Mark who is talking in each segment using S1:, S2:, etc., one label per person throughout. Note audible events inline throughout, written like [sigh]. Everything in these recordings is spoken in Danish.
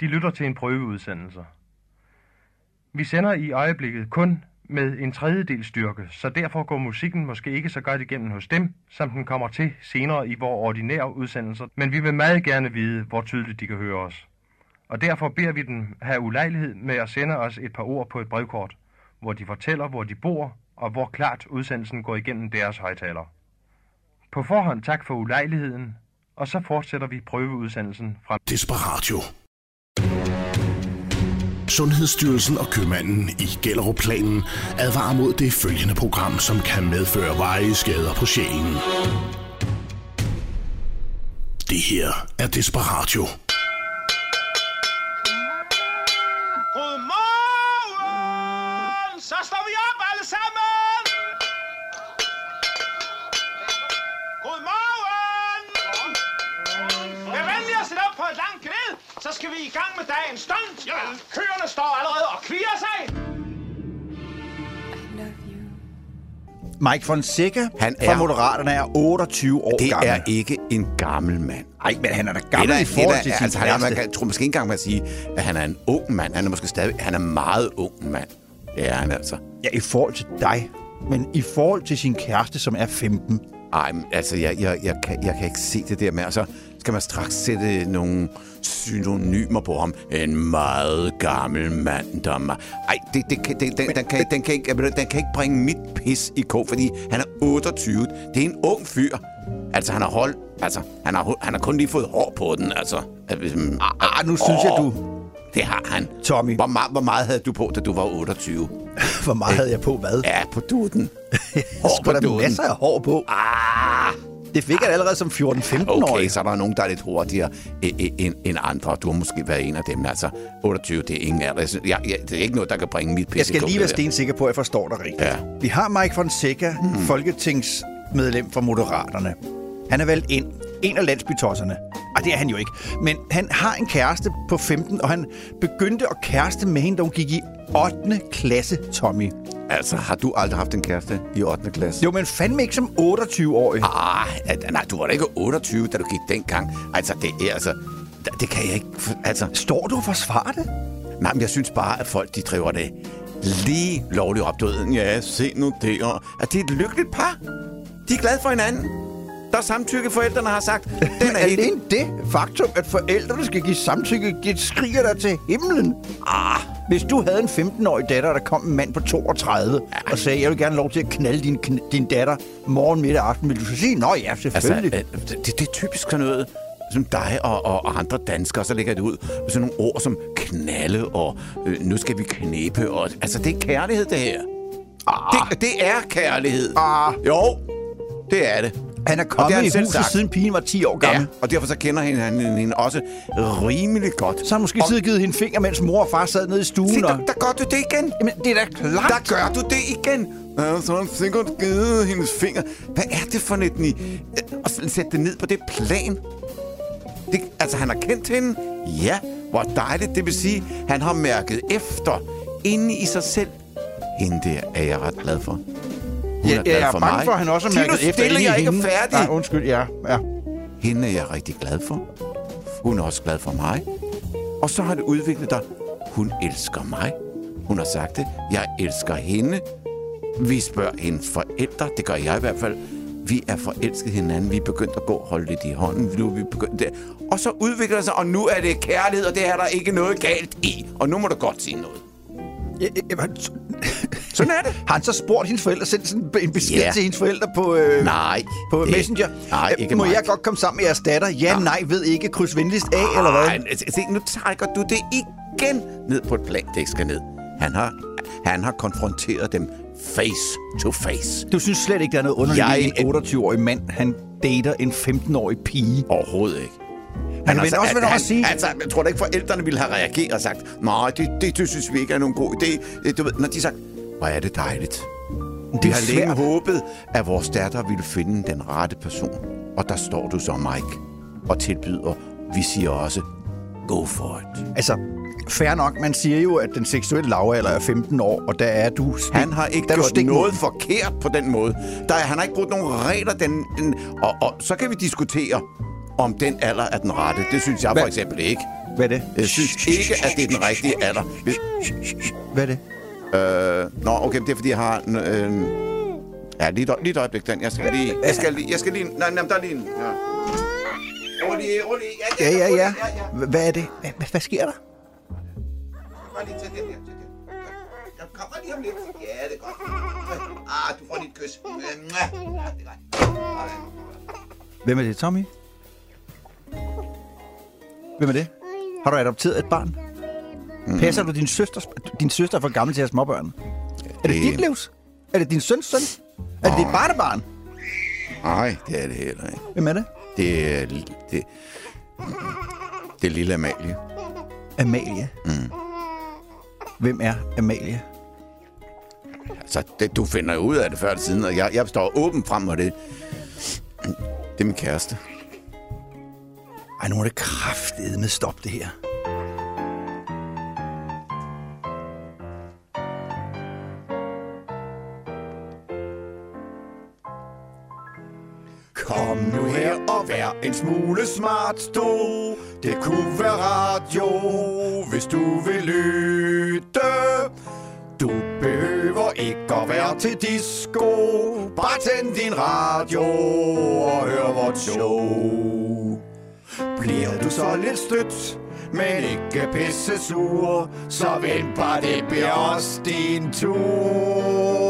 S1: De lytter til en prøveudsendelse. Vi sender i øjeblikket kun med en tredjedel styrke, så derfor går musikken måske ikke så godt igennem hos dem, som den kommer til senere i vores ordinære udsendelser, men vi vil meget gerne vide, hvor tydeligt de kan høre os. Og derfor beder vi dem have ulejlighed med at sende os et par ord på et brevkort, hvor de fortæller, hvor de bor, og hvor klart udsendelsen går igennem deres højtaler. På forhånd tak for ulejligheden, og så fortsætter vi prøveudsendelsen fra
S2: Desperatio. Sundhedsstyrelsen og købmanden i Gellerup-planen advarer mod det følgende program, som kan medføre veje skader på sjælen. Det her er Desperatio.
S3: I gang med dagens stund. Køerne står allerede og kvier sig.
S4: Mike Fonseca
S5: Han
S4: fra
S5: er-
S4: Moderaterne er 28 år
S5: Det
S4: gammel.
S5: er ikke en gammel mand.
S4: Nej, men han er da
S5: Det
S4: gammel
S5: er
S4: i forhold
S5: det er
S4: til sin
S5: altså, han er, man kan, tror måske ikke engang, man kan sige, at han er en ung mand. Han er måske stadig... Han er meget ung mand. Det er han altså.
S4: Ja, i forhold til dig. Men i forhold til sin kæreste, som er 15.
S5: Ej, men altså, jeg, jeg, jeg, kan, jeg kan ikke se det der med. Og så skal man straks sætte nogle synonymer på ham. En meget gammel mand, der er. Ej, det, det, det, den, den, kan, den, kan ikke, den kan ikke bringe mit pis i kog, fordi han er 28. Det er en ung fyr. Altså, han har holdt... Altså, han har, han har kun lige fået hår på den, altså.
S4: Ah, nu synes jeg, du...
S5: Det har han.
S4: Tommy.
S5: Hvor, meget, hvor meget havde du på, da du var 28? [laughs]
S4: Hvor meget havde jeg på hvad?
S5: Ja, på duden. [laughs] Hår på duden.
S4: masser af hår på.
S5: Ah,
S4: Det fik jeg allerede som 14-15-årig.
S5: okay, så er der nogen, der er lidt hurtigere e- e- end, end andre. Du har måske været en af dem. Altså, 28, det er ingen af det. Jeg, jeg, det er ikke noget, der kan bringe mit pisse
S4: Jeg skal lige være stensikker på, at jeg forstår dig rigtigt.
S5: Ja.
S4: Vi har Mike Fonseca, mm. folketingsmedlem for Moderaterne. Han er valgt ind. En af landsbytosserne. Og det er han jo ikke. Men han har en kæreste på 15, og han begyndte at kæreste med hende, da hun gik i 8. klasse, Tommy.
S5: Altså, har du aldrig haft en kæreste i 8. klasse?
S4: Jo, men fandme ikke som 28-årig.
S5: Ah, at- nej, du var da ikke 28, da du gik dengang. Altså, det er altså... Det kan jeg ikke... Altså,
S4: Står du og forsvarer det?
S5: Nej, men jeg synes bare, at folk, de driver det lige lovligt op. Du ved, ja, se nu det. Og, at det er et lykkeligt par. De er glade for hinanden. Er samtykke, forældrene har sagt. Den er.
S4: Alene det faktum, at forældrene skal give samtykke, det skriger der til himlen.
S5: Ah,
S4: Hvis du havde en 15-årig datter, der kom en mand på 32 og sagde, jeg vil gerne lov til at knalde din, kn- din datter morgen, middag og aften, vil du så sige, nå ja,
S5: altså,
S4: selvfølgelig.
S5: øh, det, det er typisk sådan noget, som dig og, og, andre danskere, så lægger det ud med sådan nogle ord som knalde og øh, nu skal vi knæppe. Og, altså, det er kærlighed, det her.
S4: Ah.
S5: Det, det er kærlighed.
S4: Ah.
S5: Jo, det er det.
S4: Han er kommet
S5: har
S4: i
S5: han selv
S4: huset,
S5: sagt.
S4: siden pigen var 10 år gammel.
S5: Ja, og derfor så kender han hende, hende også rimelig godt.
S4: Så har han måske
S5: Og-
S4: siddet givet hende finger, mens mor og far sad nede i stuen.
S5: Se, der,
S4: og...
S5: der gør du det igen.
S4: Jamen, det er da klart.
S5: Der gør du det igen. Ja, så har han sikkert givet hendes finger. Hvad er det for et... Ni? Og sætte det ned på det plan. Det, altså, han har kendt hende. Ja, hvor dejligt. Det vil sige, han har mærket efter inde i sig selv. Hende der er jeg ret glad for. Hun
S4: Ja,
S5: er glad
S4: jeg er
S5: for
S4: bange
S5: mig.
S4: for, at han også har mærket efter
S5: stille, jeg er ikke
S4: hende.
S5: færdig.
S4: Nej, undskyld, ja. ja.
S5: Hende er jeg rigtig glad for. Hun er også glad for mig. Og så har det udviklet dig. Hun elsker mig. Hun har sagt det. Jeg elsker hende. Vi spørger hendes forældre. Det gør jeg i hvert fald. Vi er forelsket hinanden. Vi er begyndt at gå og holde lidt i hånden. Nu er vi begyndt der. Og så udvikler det sig, og nu er det kærlighed, og det er der ikke noget galt i. Og nu må du godt sige noget. Sådan er det.
S4: Har [laughs] han så spurgt hendes forældre, sendt sådan en besked
S5: Ja.
S4: til hendes forældre på, øh,
S5: Nej.
S4: på
S5: det-
S4: Messenger?
S5: Nej,
S4: Øh,
S5: ikke
S4: Må
S5: mig.
S4: jeg godt komme sammen med jeres datter? Ja, nej, ved ikke. Kryds venligst af, eller hvad?
S5: Ej, se, nu trækker du det igen ned på et plan, det ikke skal ned. Han har, han har konfronteret dem face to face.
S4: Du synes slet ikke, der er noget underligt
S5: Jeg-
S4: en 28-årig mand, han dater en 15-årig pige.
S5: Overhovedet ikke.
S4: Han vil også
S5: han,
S4: også sige-
S5: Altså, jeg tror da ikke, forældrene ville have reageret og sagt, nej, det, det, det synes vi ikke er nogen god idé. Du ved, når de sagt, hvor er det dejligt.
S4: Det
S5: Vi har længe
S4: svært.
S5: håbet, at vores datter ville finde den rette person. Og der står du så, Mike, og tilbyder. Vi siger også, go for it.
S4: Altså, fair nok. Man siger jo, at den seksuelle lavalder er 15 år, og der er du stik,
S5: Han har ikke
S4: der er
S5: gjort
S4: stik
S5: noget forkert på den måde. Der, er- han har ikke brugt nogen regler. Den, den, og, og så kan vi diskutere, om den alder er den rette. Det synes jeg
S4: Hvad-
S5: for eksempel ikke.
S4: Hvad er det?
S5: Jeg synes ikke, at det er den rigtige alder. Hvis-
S4: Hvad er det?
S5: Øh, nå, okay, det er, fordi jeg har... en, Øh, ja, lige lige et øjeblik, Dan. Jeg skal lige... Jeg skal lige... Jeg skal lige nej, nej, der er lige en... Ja. Rolig, rolig.
S4: Ja, ja, ja.
S5: ja.
S4: Hvad er det? Hvad, hvad- sker der?
S5: Bare lige tag den her. Jeg kommer lige om lidt. Ja, det er godt. Ah, du får et kys. Godt.
S4: Hvem er det, Tommy? Hvem er det? Har du adopteret et barn? Passer du din søsters... Din søster er for gammel til at have småbørn. Er det
S5: Det-
S4: dit livs? Er det din søns søn? Er det dit barnebarn?
S5: Nej, det er det heller ikke.
S4: Hvem er det?
S5: Det er... Det, det er lille Amalie.
S4: Amalie. Mm. Hvem er Amalie?
S5: Altså, det, du finder ud af det før eller siden, og jeg, jeg står åben frem, og det, det er min kæreste.
S4: Ej, nu er det kraftedet med stop det her.
S5: Kom nu her og vær en smule smart, du. Det kunne være radio, hvis du vil lytte. Du behøver ikke at være til disco. Bare tænd din radio og hør vort show. Bliver du så lidt stødt, men ikke pisse sur, så vent bare, det bliver også din tur.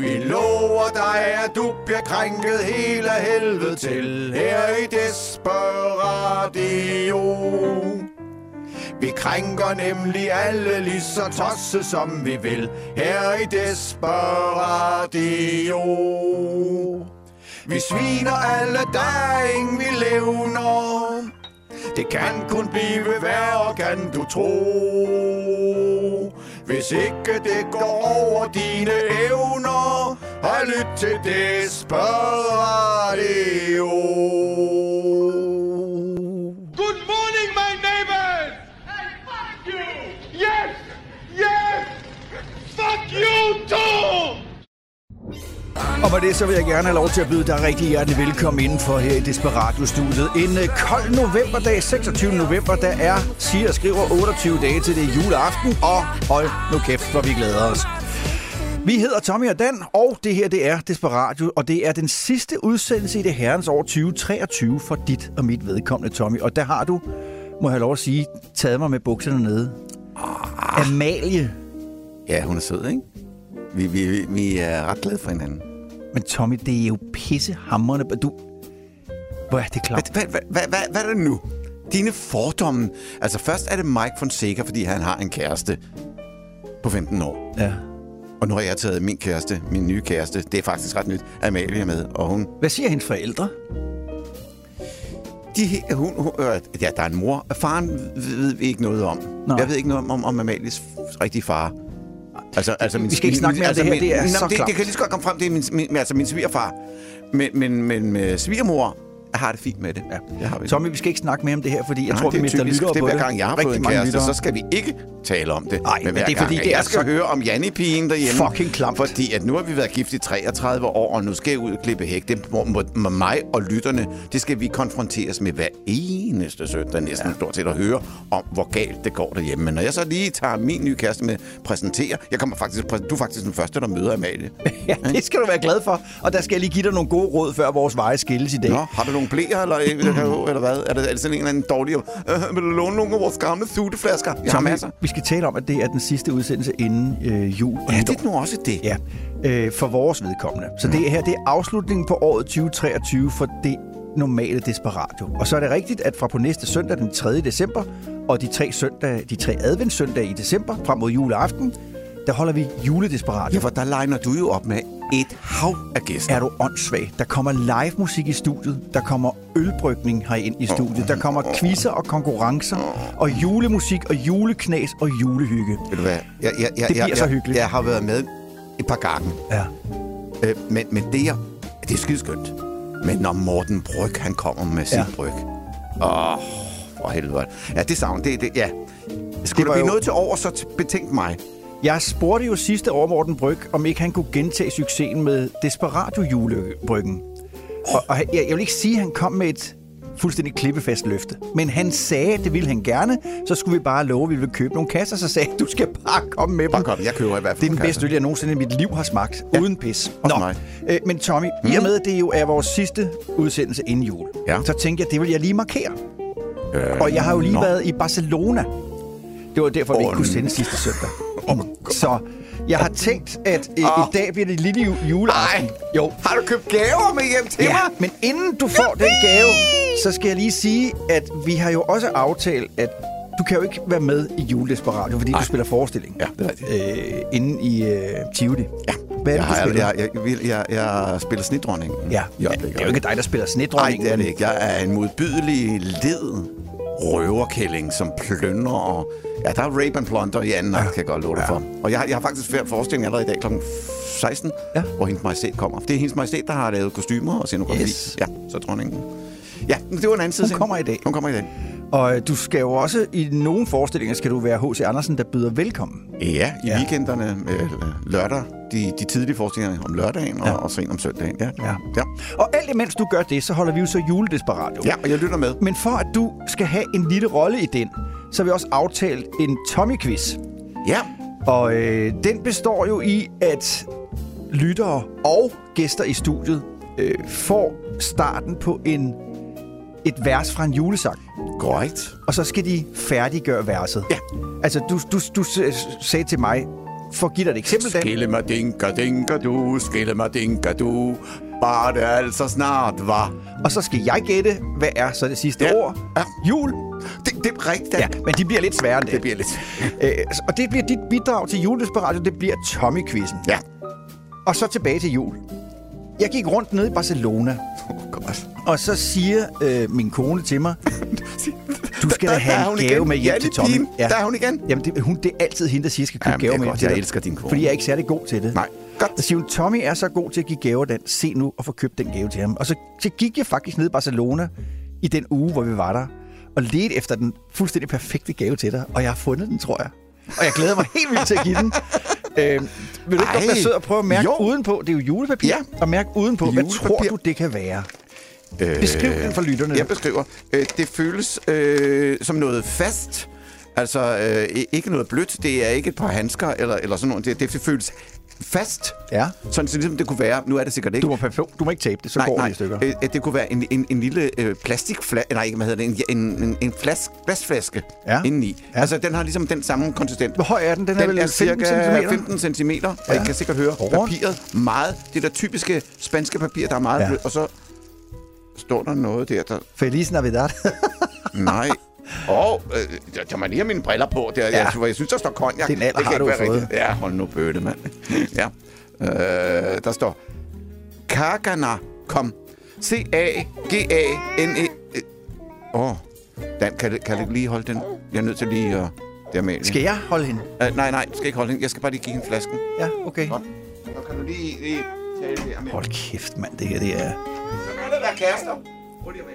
S5: Vi lover dig, at du bliver krænket hele helvede til her i Desperadio. Vi krænker nemlig alle lige så tosse, som vi vil her i Desperadio. Vi sviner alle, der er ingen vi levner. Det kan kun blive værre, kan du tro. Hvis ikke det går over dine evner, og lyt til Desperatio.
S3: Good morning, my neighbors! Hey, fuck you! Yes! Yes! Fuck you too!
S4: Og med det så vil jeg gerne have lov til at byde dig rigtig hjertelig velkommen indenfor her i Desperatio-studiet. En øh, kold novemberdag, 26. november, der er, siger og skriver 28 dage til det juleaften. Og hold nu kæft, hvor vi glæder os. Vi hedder Tommy og Dan, og det her det er Desperatio, og det er den sidste udsendelse i det herrens år 2023 for dit og mit vedkommende, Tommy. Og der har du, må jeg have lov at sige, taget mig med bukserne nede. Amalie.
S5: Ja, hun er sød, ikke? Vi, vi, vi er ret glade for hinanden.
S4: Men Tommy, det er jo pissehammerende. Du... Hvor er det klart?
S5: Hvad, hvad, hvad, hvad, hvad er det nu? Dine fordomme. Altså først er det Mike Fonseca, fordi han har en kæreste på 15 år.
S4: Ja.
S5: Og nu har jeg taget min kæreste, min nye kæreste, det er faktisk ret nyt, Amalie med, og hun...
S4: Hvad siger hendes forældre?
S5: De, hun, hun, øh, ja, der er en mor. Faren ved vi ikke noget om.
S4: Nå.
S5: Jeg ved ikke noget om, om, om Amalies rigtige far. Altså, altså min,
S4: Vi skal ikke snakke mere om det her, det er
S5: min,
S4: så
S5: det,
S4: klamt.
S5: det kan lige så godt komme frem, det er min, min, altså min svigerfar. Men, men, men med svigermor har det fint med det.
S4: Ja.
S5: Det har vi.
S4: Tommy, vi skal ikke snakke mere om det her, fordi jeg
S5: Nej,
S4: tror, vi
S5: er
S4: mister lyttere
S5: Det er
S4: på
S5: hver
S4: det.
S5: gang, jeg har fået en kæreste,
S4: lyttere.
S5: så skal vi ikke tale om det.
S4: Nej, men
S5: hver
S4: det er fordi,
S5: gang,
S4: det er
S5: jeg skal
S4: så
S5: høre om Janni-pigen derhjemme.
S4: fucking klamt.
S5: Fordi at nu har vi været gift i 33 år, og nu skal jeg ud og klippe hæk. Det må, må, må mig og lytterne, det skal vi konfronteres med hver eneste søndag næsten ja. stort set at høre om, hvor galt det går derhjemme. Men når jeg så lige tager min nye kæreste med præsenterer, jeg kommer faktisk, du er faktisk den første, der møder Amalie. [laughs]
S4: Ja, det skal du være glad for. Og der skal jeg lige give dig nogle gode råd, før vores veje skilles i dag.
S5: Nå, har du nogle blæer, eller, eller, eller hvad? Er det, er det sådan en eller anden dårlig... Øh, vil du låne nogle af vores gamle suteflasker? Jeg har masser.
S4: vi skal tale om, at det er den sidste udsendelse inden øh, jul.
S5: Ja, det er nu også det.
S4: Ja, øh, for vores vedkommende. Så det her, det er afslutningen på året 2023 for det normale Desperatio. Og så er det rigtigt, at fra på næste søndag, den 3. december, og de tre, søndag, de tre adventssøndage i december, frem mod juleaften, der holder vi juledesperatio.
S5: Ja, for der legner du jo op med et hav af gæster.
S4: er du åndssvag. Der kommer live musik i studiet. Der kommer ølbrygning herind i studiet. Der kommer quizzer og konkurrencer. Og julemusik og juleknas og julehygge.
S5: Ved du hvad? Jeg, jeg, jeg,
S4: Det bliver
S5: jeg,
S4: så
S5: jeg,
S4: hyggeligt.
S5: Jeg har været med et par gange.
S4: Ja.
S5: Øh, men, men det er, det er skideskønt. Men når Morten Bryg, han kommer med sit
S4: Ja.
S5: bryg. Åh, for helvede. Ja, det savn, det, det, ja. Skulle
S4: Det
S5: der blive
S4: jo-
S5: noget til over, så betænk mig.
S4: Jeg spurgte jo sidste år Morten Bryg, om ikke han kunne gentage succesen med Desperatio julebryggen. Og, og jeg, jeg vil ikke sige, at han kom med et fuldstændig klippefast løfte. Men han sagde, at det ville han gerne. Så skulle vi bare love, at vi ville købe nogle kasser. Så sagde du skal bare komme med
S5: Bare
S4: dem.
S5: kom, jeg køber i hvert fald
S4: Det er den bedste øl, jeg nogensinde i mit liv har smagt. Ja. Uden pis.
S5: Også mig.
S4: Øh, men Tommy, i og med, at det jo er vores sidste udsendelse inden jul,
S5: Ja.
S4: så tænkte jeg, det vil jeg lige markere. Øh, og jeg har jo lige
S5: nå.
S4: været i Barcelona. Det var derfor, vi ikke kunne sende sidste søndag. Så jeg har tænkt, at øh,
S5: Åh.
S4: i dag bliver det lille ju- juleaften.
S5: Ej.
S4: Jo,
S5: Har du købt gaver med hjem til
S4: Ja,
S5: mig?
S4: men inden du får den gave, så skal jeg lige sige, at vi har jo også aftalt, at du kan jo ikke være med i Juledesperadio, fordi Nej. du spiller forestilling.
S5: Ja, det er rigtigt.
S4: Øh, inde i øh, Tivoli.
S5: Ja.
S4: Hvad er det,
S5: jeg,
S4: du spiller?
S5: jeg, jeg, jeg, jeg, jeg spiller snedronningen.
S4: Ja, ja,
S5: øjeblikket.
S4: det er jo ikke dig, der spiller
S5: Nej,
S4: snedronning.
S5: det er det ikke. Jeg er en modbydelig led røverkælling, som plønder og... Ja, der er rape and plunder i anden akt, kan jeg godt love dig for. Og jeg, har- jeg har faktisk færd forestilling allerede i dag kl. 16,
S4: Ja.
S5: hvor hendes majestæt kommer. Det er hendes majestæt, der har lavet kostymer og scenografi.
S4: Yes.
S5: Ja, så dronningen. Ja, det var en anden side.
S4: Hun
S5: scene.
S4: kommer i dag.
S5: Hun kommer i dag.
S4: Og øh, du skal jo også, i nogle forestillinger, skal du være H.C. Andersen, der byder velkommen.
S5: Ja, i
S4: Ja.
S5: ja. weekenderne øh, lørdag. De, de tidlige forestillinger om lørdagen
S4: Ja.
S5: og, og sent om søndagen. Ja.
S4: Ja.
S5: ja.
S4: Og alt imens du gør det, så holder vi jo så juledesperadio.
S5: Ja, og jeg lytter med.
S4: Men for at du skal have en lille rolle i den, så har vi også aftalt en Tommy-quiz.
S5: Ja,
S4: Og øh, den består jo i, at lyttere og gæster i studiet øh, får starten på en et vers fra en julesang.
S5: korrekt.
S4: Og så skal de færdiggøre verset.
S5: Ja.
S4: Altså, du, du, du sagde til mig, for at give dig et eksempel, Dan.
S5: Skille mig dinka, dinka du, skille mig dinka du, bare det altså snart var.
S4: Og så skal jeg gætte, hvad er så det sidste
S5: Ja.
S4: ord?
S5: Ja.
S4: Jul.
S5: Det, det er rigtigt.
S4: Ja, men de bliver lidt sværere end det.
S5: Det bliver lidt...
S4: Øh, og det bliver dit bidrag til juledesperadio, det bliver Tommy-quizzen.
S5: Ja.
S4: Og så tilbage til jul. Jeg gik rundt nede i Barcelona,
S5: Oh, [laughs] godt.
S4: og så siger øh, min kone til mig, du skal da have en gave
S5: igen.
S4: med hjem
S5: Ja,
S4: til Tommy.
S5: pigen. Der er hun igen.
S4: Jamen, det, hun, det er altid hende, der siger, skal købe
S5: er
S4: med hjem
S5: godt.
S4: til
S5: Jeg elsker din kone.
S4: Fordi jeg er ikke særlig god til det.
S5: Nej. Godt.
S4: Så siger hun, Tommy er så god til at give gaver, Dan. Se nu og få købt den gave til ham. Og så, så gik jeg faktisk ned i Barcelona i den uge, hvor vi var der, og ledte efter den fuldstændig perfekte gave til dig. Og jeg har fundet den, tror jeg. Og jeg glæder mig helt vildt til at give den. [laughs] Øh, vil du ikke godt være sød og prøve at mærke
S5: Jo.
S4: udenpå? Det er jo julepapir.
S5: Ja.
S4: Og mærke udenpå. Hvad tror du, det kan være? Beskriv den for lytterne.
S5: Jeg beskriver. Øh, det føles øh, som noget fast. Altså, øh, ikke noget blødt. Det er ikke et par handsker eller, eller sådan noget. Det, det føles fast.
S4: Ja.
S5: Sådan så ligesom det kunne være. Nu er det sikkert ikke.
S4: Du må, du må ikke tabe det, så
S5: nej,
S4: går
S5: nej.
S4: det i stykker.
S5: Øh, det kunne være en, en, en lille øh, plastikflaske, nej, ikke, hvad hedder det, en, en, en, en flas, glasflaske
S4: Ja.
S5: indeni.
S4: Ja.
S5: Altså, den har ligesom den samme konsistens.
S4: Hvor høj er den? Den er vel 15
S5: cirka
S4: centimeter?
S5: 15 cm, og
S4: Ja.
S5: I kan sikkert høre
S4: Hårdt.
S5: papiret meget. Det der typiske spanske papir, der er meget
S4: ja.
S5: blødt, og så står der noget der, der...
S4: Feliz Navidad.
S5: Nej. Oh, øh, jeg, jeg må lige have mine briller på. Der,
S4: Ja.
S5: jeg, jeg synes, der står konjak.
S4: Den alder
S5: Det
S4: har du fået.
S5: rigtigt. Ja, hold nu bøtte, mand. [laughs] ja. Øh, der står... Kagana kom. C-A-G-A-N-E... Åh, oh, Dan, kan, kan du lige holde den? Jeg er nødt til lige at... Det er med.
S4: Skal jeg holde hende?
S5: Uh, nej, nej, skal ikke holde den. Jeg skal bare lige give hende flasken.
S4: Ja, okay.
S5: Godt. Så kan du lige, lige det her med.
S4: Hold kæft, mand. Det her, det er...
S5: Så kan det være kærester. Prøv lige med.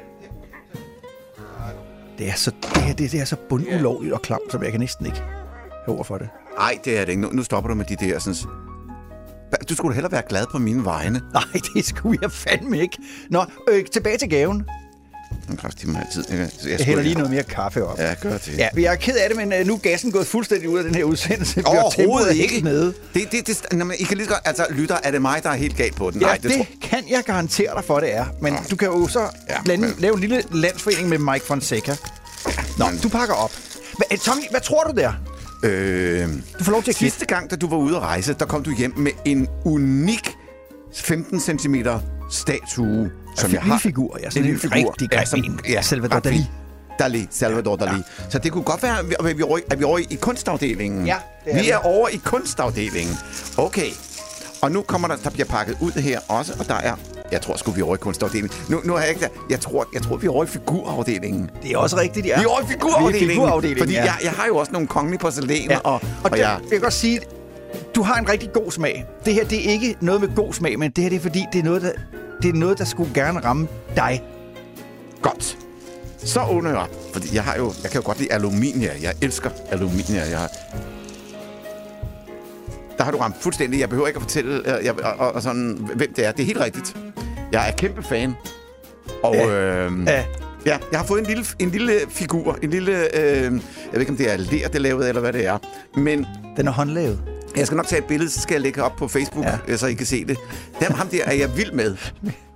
S4: Det er så, det her, det, det er så bundulovligt og klamt, som jeg kan næsten ikke have ord for det.
S5: Nej, det er det ikke. Nu, nu stopper du med de der sådan... Du skulle da hellere være glad på mine vegne.
S4: Nej, [laughs] det skulle jeg fandme ikke. Nå, øh, tilbage til gaven.
S5: Den kræfter mig altid. Jeg, jeg,
S4: Jeg hælder lige noget mere kaffe op.
S5: Ja, gør det.
S4: Ja, jeg er ked af det, men øh, nu er gassen gået fuldstændig ud af den her udsendelse.
S5: Overhovedet ikke.
S4: Nede.
S5: Det, det, det, men I kan lige godt... Altså, lytter, er det mig, der er helt galt på den?
S4: Ja,
S5: Nej,
S4: det, det kan jeg garantere dig for, det er. Men du kan jo så
S5: Ja,
S4: blande,
S5: men-
S4: lave en lille landsforening med Mike Fonseca. Nå, du pakker op. Hva, øh, Tommy, hvad tror du der?
S5: Øh,
S4: Du får lov til at
S5: sidste gang, da du var ude at rejse, der kom du hjem med en unik 15 cm statue, som jeg
S4: lille
S5: har.
S4: figur, ja, sådan en rigtig grim en. Salvador
S5: ret fin.
S4: Dali.
S5: Dali, Salvador Dali. Ja. Så det kunne godt være, at vi er er vi over i kunstafdelingen.
S4: Ja, det er
S5: Vi er over i kunstafdelingen. Okay. Og nu kommer der, der bliver pakket ud her også, og der er... Jeg tror sgu, vi er over i kunstafdelingen. Nu, nu har jeg ikke der. Jeg tror, jeg tror, vi er over i figurafdelingen.
S4: Det er også rigtigt, ja.
S5: Vi er over i figurafdelingen.
S4: Vi er i figurafdelingen,
S5: Fordi
S4: ja.
S5: jeg, jeg har jo også nogle kongelige porcelæner,
S4: Ja.
S5: og,
S4: Og,
S5: og
S4: der,
S5: jeg...
S4: jeg kan godt sige, du har en rigtig god smag. Det her, det er ikke noget med god smag, men det her, det er fordi, det er noget, der, det er noget, der skulle gerne ramme dig.
S5: Godt. Så åbner jeg op, fordi jeg har jo, jeg kan jo godt lide aluminium. Jeg elsker aluminium. Jeg har... Der har du ramt fuldstændig. Jeg behøver ikke at fortælle, øh, jeg, og, og, og sådan, hvem det er. Det er helt rigtigt. Jeg er kæmpe fan. Og
S4: Ja.
S5: øh,
S4: Ja.
S5: Ja, jeg har fået en lille, en lille figur. En lille... Øh, jeg ved ikke, om det er ler, det er lavet, eller hvad det er. Men
S4: Den er håndlavet.
S5: Jeg skal nok tage et billede, så skal jeg lægge op på Facebook,
S4: Ja.
S5: ja. så I kan se det. Dem, ham der er jeg vild med.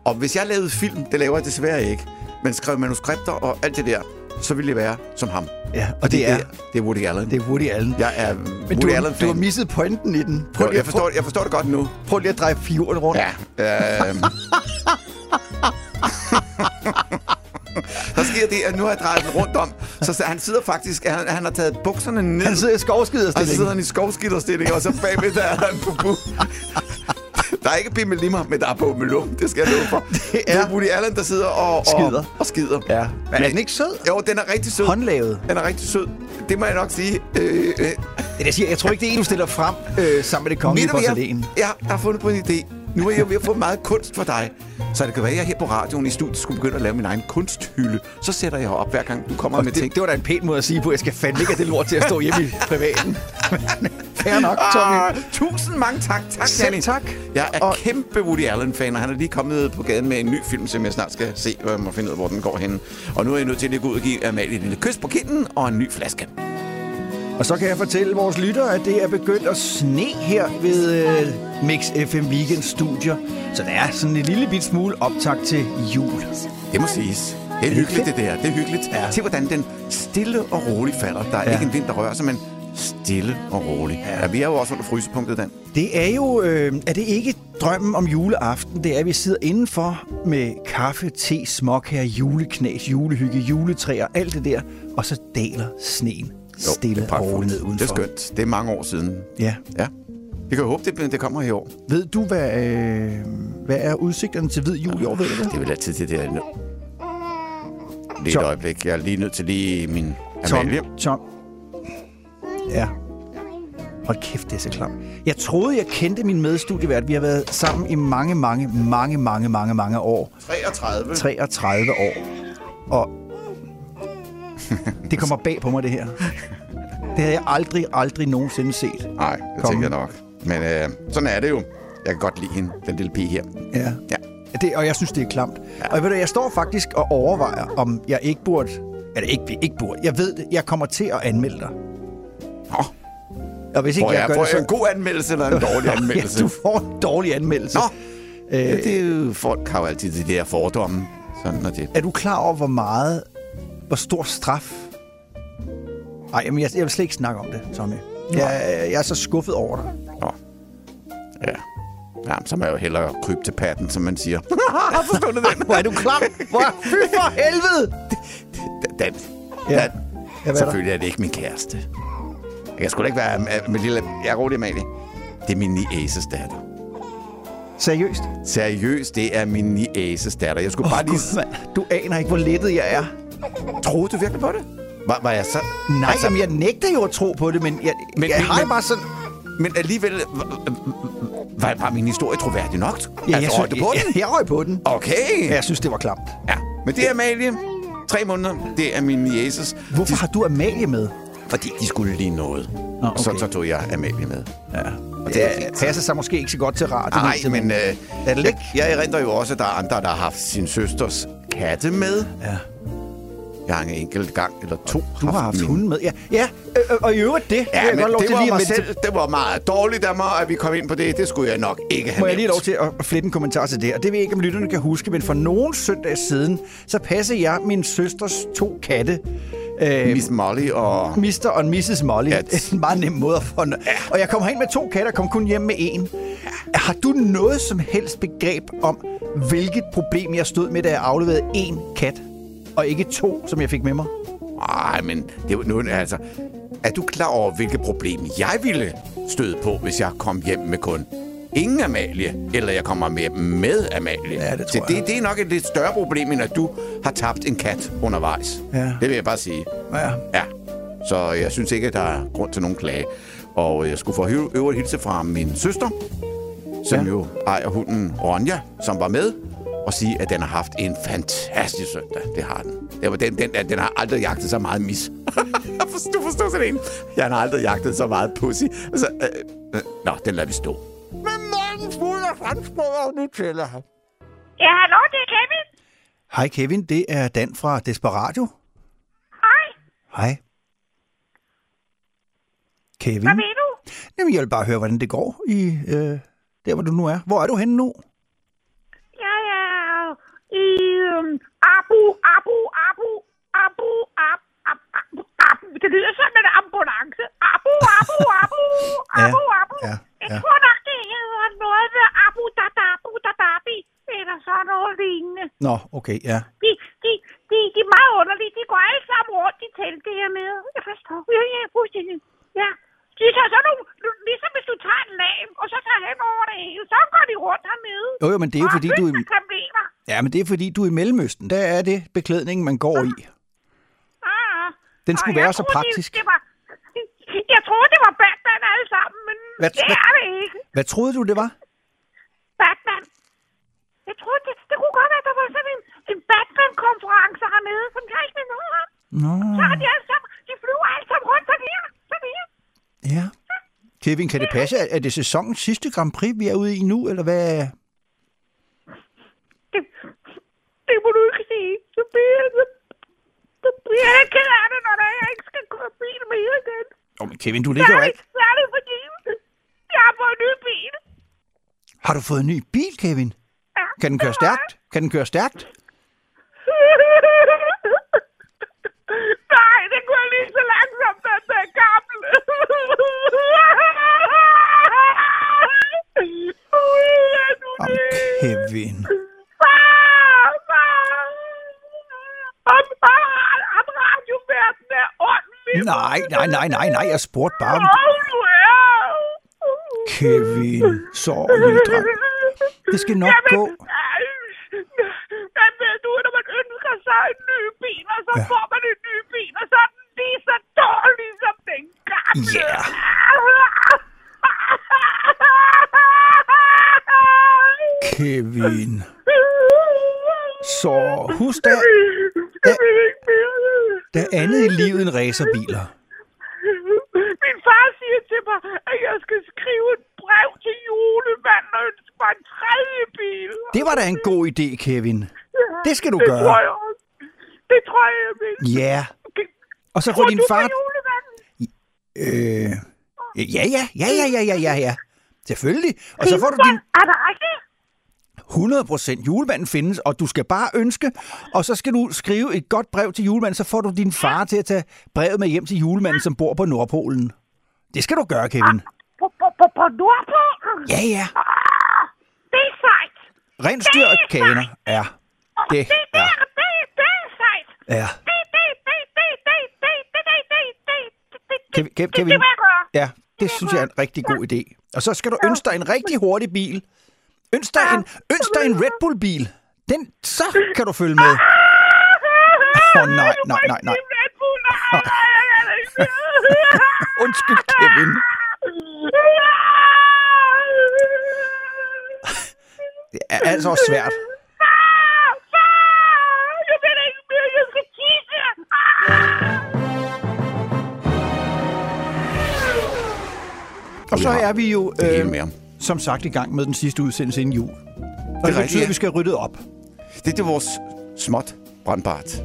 S5: Og hvis jeg lavede film, det laver jeg desværre ikke, men skrev manuskripter og alt det der, så ville jeg være som ham.
S4: Ja, og
S5: Fordi
S4: det er,
S5: det er Woody Allen.
S4: det er Woody Allen.
S5: Jeg er
S4: Men
S5: Woody
S4: du,
S5: Allen
S4: du har
S5: fan.
S4: misset pointen i den. Prøv
S5: Jo,
S4: lige,
S5: jeg, forstår, jeg forstår det godt nu.
S4: prøv lige at dreje figuren rundt.
S5: Ja. Øh, [laughs] der sker det, at nu har jeg drejet den rundt om, så han sidder faktisk, han, han har taget bukserne ned,
S4: Han sidder i
S5: og så
S4: skovskiderstilling.
S5: sidder han i skovskitterstilling, og så bagved der er der en bubu. Der er ikke bimmelimmer, men der er bummelum. Det skal jeg love for. [laughs] Det
S4: er-
S5: Woody Allen, der sidder og, og
S4: Skider.
S5: Og skider.
S4: Ja. Men er den ikke sød?
S5: Jo, den er rigtig sød.
S4: Håndlavet.
S5: Den er rigtig sød. Det må jeg nok sige. Øh, øh,
S4: Det, jeg, siger, jeg tror ikke, det er en, du stiller frem øh, sammen med det kongelige porcelæn.
S5: jeg, jeg har fundet på en idé. Nu er jeg ved at få meget kunst for dig. Så det kan være, at jeg her på radioen i studiet skulle begynde at lave min egen kunsthylde. Så sætter jeg op, hver gang du kommer med ting.
S4: Det, det var da en pæn måde at sige på. Jeg skal fandme ikke have det lort til at stå hjemme i [laughs] privaten. [laughs] Fair nok, Tommy.
S5: Ah, tusind mange tak. Tak,
S4: Selv
S5: Danny.
S4: tak.
S5: Jeg er
S4: Og-
S5: og... kæmpe Woody Allen-fan, og han er lige kommet på gaden med en ny film, som jeg snart skal se, og jeg må finde ud af, hvor den går hen. Og nu er jeg nødt til at gå ud og give Amalie et lille kys på kinden og en ny flaske.
S4: Og så kan jeg fortælle vores lyttere, at det er begyndt at sne her ved øh, Mix FM Weekend Studier. Så der er sådan en lille bit smule optag til jul.
S5: Det må siges. Det er hyggeligt, det der. Det er hyggeligt.
S4: Ja.
S5: Se, hvordan den stille og roligt falder. Der er
S4: Ja.
S5: ja. ikke en vind, der rører sig, men stille og roligt. Ja. ja vi er jo også under frysepunktet, Dan.
S4: Det er jo, øh, er det ikke drømmen om juleaften? Det er, at vi sidder indenfor med kaffe, te, småkager, juleknas, julehygge, juletræer, alt det der. Og så daler sneen stille
S5: det er
S4: og roligt udenfor.
S5: Det er skønt. Det er mange år siden.
S4: Ja.
S5: Ja. Vi kan håbe, det, det kommer i år.
S4: Ved du, hvad, øh, hvad er udsigterne til hvid jul i år? Ved du det?
S5: Det er vel altid det der. Lige
S4: Tom.
S5: øjeblik. Jeg er lige nødt til lige min
S4: Tom,
S5: Amalie.
S4: Tom. Ja. Hold kæft, det er så klamt. Jeg troede, jeg kendte min medstudievært. Vi har været sammen i mange, mange, mange, mange, mange, mange år.
S5: 33.
S4: 33 år. Og det kommer bag på mig, det her. Det havde jeg aldrig, aldrig nogensinde set.
S5: Nej, det
S4: Kom.
S5: tænker jeg nok. Men øh, sådan er det jo. Jeg kan godt lide hende, den lille pige her.
S4: Ja.
S5: Ja.
S4: Det, og jeg synes, det er klamt. Ja. Og ved du, jeg står faktisk og overvejer, om jeg ikke burde... Eller ikke, ikke burde. Jeg ved det. Jeg kommer til at anmelde dig.
S5: Nå,
S4: Og hvis ikke
S5: får
S4: jeg,
S5: jeg,
S4: gør
S5: får
S4: det,
S5: jeg
S4: så...
S5: en god anmeldelse eller en [laughs] dårlig anmeldelse?
S4: Ja, du får en dårlig anmeldelse.
S5: Nå,
S4: Øh,
S5: ja, det er jo, folk har jo altid de der fordomme. Sådan er det.
S4: Er du klar over, hvor meget... Hvor stor straf... Nej, men jeg, jeg vil slet ikke snakke om det, Tommy. Jeg, jeg er så skuffet over dig.
S5: Nå. Ja. Ja, så må jeg jo hellere krybe til patten, som man siger. [laughs] Forstår du den?
S4: Hvor er du klam? Hvor fy for helvede!
S5: Den.
S4: Ja.
S5: Ja.
S4: Der?
S5: Selvfølgelig er det ikke min kæreste. Jeg kan sgu da ikke være med, med lille... Jeg er rolig, Amalie. Det er min niæses datter.
S4: Seriøst?
S5: Seriøst, det er min niæses datter. Jeg skulle bare lige...
S4: Mand. Du aner ikke, hvor lettet jeg er.
S5: Troede du virkelig på det? Var, var jeg så...
S4: Nej, altså, jamen, jeg nægter jo at tro på det, men jeg, men, jeg
S5: men-
S4: har
S5: men-
S4: bare sådan...
S5: Men alligevel... Var, var, min historie troværdig nok?
S4: Ja,
S5: altså,
S4: jeg,
S5: røg du på
S4: jeg,
S5: den?
S4: jeg, jeg røg på den.
S5: Okay.
S4: Ja, jeg synes, det var klamt.
S5: Ja. Men det er Amalie. Tre måneder. Det er min niæses.
S4: Hvorfor har du Amalie med?
S5: Fordi de skulle lige noget.
S4: Nå,
S5: Og så,
S4: okay.
S5: så tog jeg Amalie med.
S4: Ja.
S5: Og
S4: Det
S5: er
S4: er,
S5: fint.
S4: passer sig måske ikke så godt til radio.
S5: Nej, men øh,
S4: Lad det ligge.
S5: jeg erindrer jo også, at der er andre, der har haft sin søsters katte med.
S4: Ja.
S5: Jeg har en enkelt gang eller to
S4: Du har haft
S5: min-
S4: hunden med. Ja, ja øh, øh, og i øvrigt det.
S5: Ja,
S4: jeg
S5: men
S4: godt lov
S5: det
S4: til
S5: var,
S4: lige
S5: mig selv, det var meget dårligt af mig, at vi kom ind på det. Det skulle jeg nok ikke have
S4: Må jeg lige lov til at flette en kommentar til det? Og det ved jeg ikke, om lytterne kan huske, men for nogle søndage siden, så passede jeg min søsters to katte. Øh,
S5: Miss Molly og...
S4: Mr. og Mrs. Molly.
S5: Ja. [laughs]
S4: En meget nem måde at få... Ja. Og jeg kom herind med to katter, kom kun hjem med en. Har du noget som helst begreb om, hvilket problem jeg stod med, da jeg afleverede én kat, og ikke to, som jeg fik med mig?
S5: Nej, men det var nu, altså... Er du klar over, hvilket problem jeg ville støde på, hvis jeg kom hjem med kun ingen Amalie, eller jeg kommer med med Amalie?
S4: Ja, det tror
S5: Så det, det er nok et lidt større problem, end at du har tabt en kat undervejs.
S4: Ja.
S5: Det vil jeg bare sige.
S4: Ja.
S5: Ja, så jeg synes ikke, at der er grund til nogen klage. Og jeg skulle få øvrigt hilse fra min søster, som
S4: ja.
S5: jo ejer hunden Ronja, som var med, og sige, at den har haft en fantastisk søndag. Det har den. Det var den, den, den har aldrig jagtet så meget mis. [laughs] du forstår sådan en. Jeg har aldrig jagtet så meget pussy. Altså, øh, øh, nå, den lader vi stå. Men manden fuld af franskbrød og Nutella.
S6: Ja, hallo, det er Kevin.
S4: Hej Kevin, det er Dan fra Desperatio.
S6: Hej,
S4: Hej. Kevin?
S6: hvad ved du?
S4: Jamen, jeg vil bare høre, hvordan det går i øh, der, hvor du nu er. Hvor er du henne nu?
S6: i øhm, Abu, Abu, Abu, Abu, Abu, Abu, Abu. Det lyder som en ambulance. Abu, Abu, Abu, [laughs] Abu, Abu.
S4: Ja,
S6: ja,
S4: ja.
S6: Jeg tror nok, det hedder noget med Abu Dadabu Dadabi, eller sådan noget lignende.
S4: Nå, okay, ja.
S6: De, de, de, de er meget underlige. De går alle sammen rundt i teltet med. Jeg forstår. Jeg er fuldstændig. Ja. De tager sådan nogle, ligesom hvis du tager en lag, og så tager hen over det hele, så går de rundt hernede.
S4: Jo, jo, men det er jo fordi, du
S6: kameler.
S4: ja, men det er fordi, du er i Mellemøsten. Der er det beklædningen, man går i.
S6: Ah,
S4: Den skulle
S6: og
S4: være så
S6: troede,
S4: praktisk.
S6: Det, det var, jeg troede, det var Batman alle sammen, men
S4: Hvad-
S6: det
S4: hvad-
S6: er det ikke.
S4: Hvad troede du, det var?
S6: Batman. Jeg troede, det, det kunne godt være, at der var sådan en, en Batman-konference hernede, som jeg ikke ved noget om.
S4: Nå,
S6: Så har de alle sammen, de flyver alle sammen rundt sådan her, sådan her.
S4: Ja. Kevin, kan det passe, at er det sæsonens sidste Grand Prix, vi er ude i nu, eller hvad?
S6: Det, det må du ikke sige. Så bliver jeg, så, så bliver jeg ked af det, når jeg ikke skal køre bil mere igen.
S4: Åh, men Kevin, du ligger jo alt.
S6: særligt fordi jeg har fået en ny bil.
S4: Har du fået en ny bil, Kevin?
S6: Ja,
S4: Kan den køre stærkt? Kan den køre stærkt? [laughs]
S6: Nej, det går lige så langsomt, den der gamle. Ud af nu
S4: Om
S6: det.
S4: Kevin.
S6: Far, far. Om, om radioverden er ordentlig.
S4: Nej, nej, nej, nej, nej, jeg spurgte bare om...
S6: Er.
S4: Kevin, så lille dreng. Det skal nok
S6: Jamen,
S4: gå.
S6: Hvad ved du, når man ønsker sig en ny bil, og så
S4: Ja.
S6: ja. får man en ny bil, og så er den lige så dårlig som
S4: Ja. Kevin. Så husk da,
S6: mere.
S4: der er andet i livet end racerbiler.
S6: Min far siger til mig, at jeg skal skrive et brev til julemanden og ønske mig en tredje bil.
S4: Det var da en god idé, Kevin. Det skal du
S6: det
S4: gøre.
S6: Tror jeg. Det tror jeg, jeg vil.
S4: Ja. Og så får din far... Ja, ja, ja, ja, ja, ja, ja, ja. Selvfølgelig. Og så får du din...
S6: Er der rigtigt?
S4: 100% julemanden findes, og du skal bare ønske, og så skal du skrive et godt brev til julemanden, så får du din far til at tage brevet med hjem til julemanden, som bor på Nordpolen. Det skal du gøre, Kevin.
S6: På, på, på, Nordpolen?
S4: Ja, ja.
S6: Det er sejt.
S4: Rensdyr og kaner. Ja. Det,
S6: det, det, ja. det, det er sejt.
S4: Ja. Kevin, Kevin, ja, det synes jeg er en rigtig god idé. Og så skal du ønske dig en rigtig hurtig bil. Ønsk dig en, ønsk dig en Red Bull-bil. Den, så [laughs] kan du følge med. [laughs] Åh, nej, nej, nej, nej. [laughs] Undskyld, Kevin. Det er altså også svært. Og så er vi jo,
S5: Det
S4: øh,
S5: mere.
S4: som sagt, i gang med den sidste udsendelse inden jul. Og det
S5: rigtigt,
S4: betyder,
S5: ja.
S4: at vi skal rydde op.
S5: Det, det er vores småt brandbart.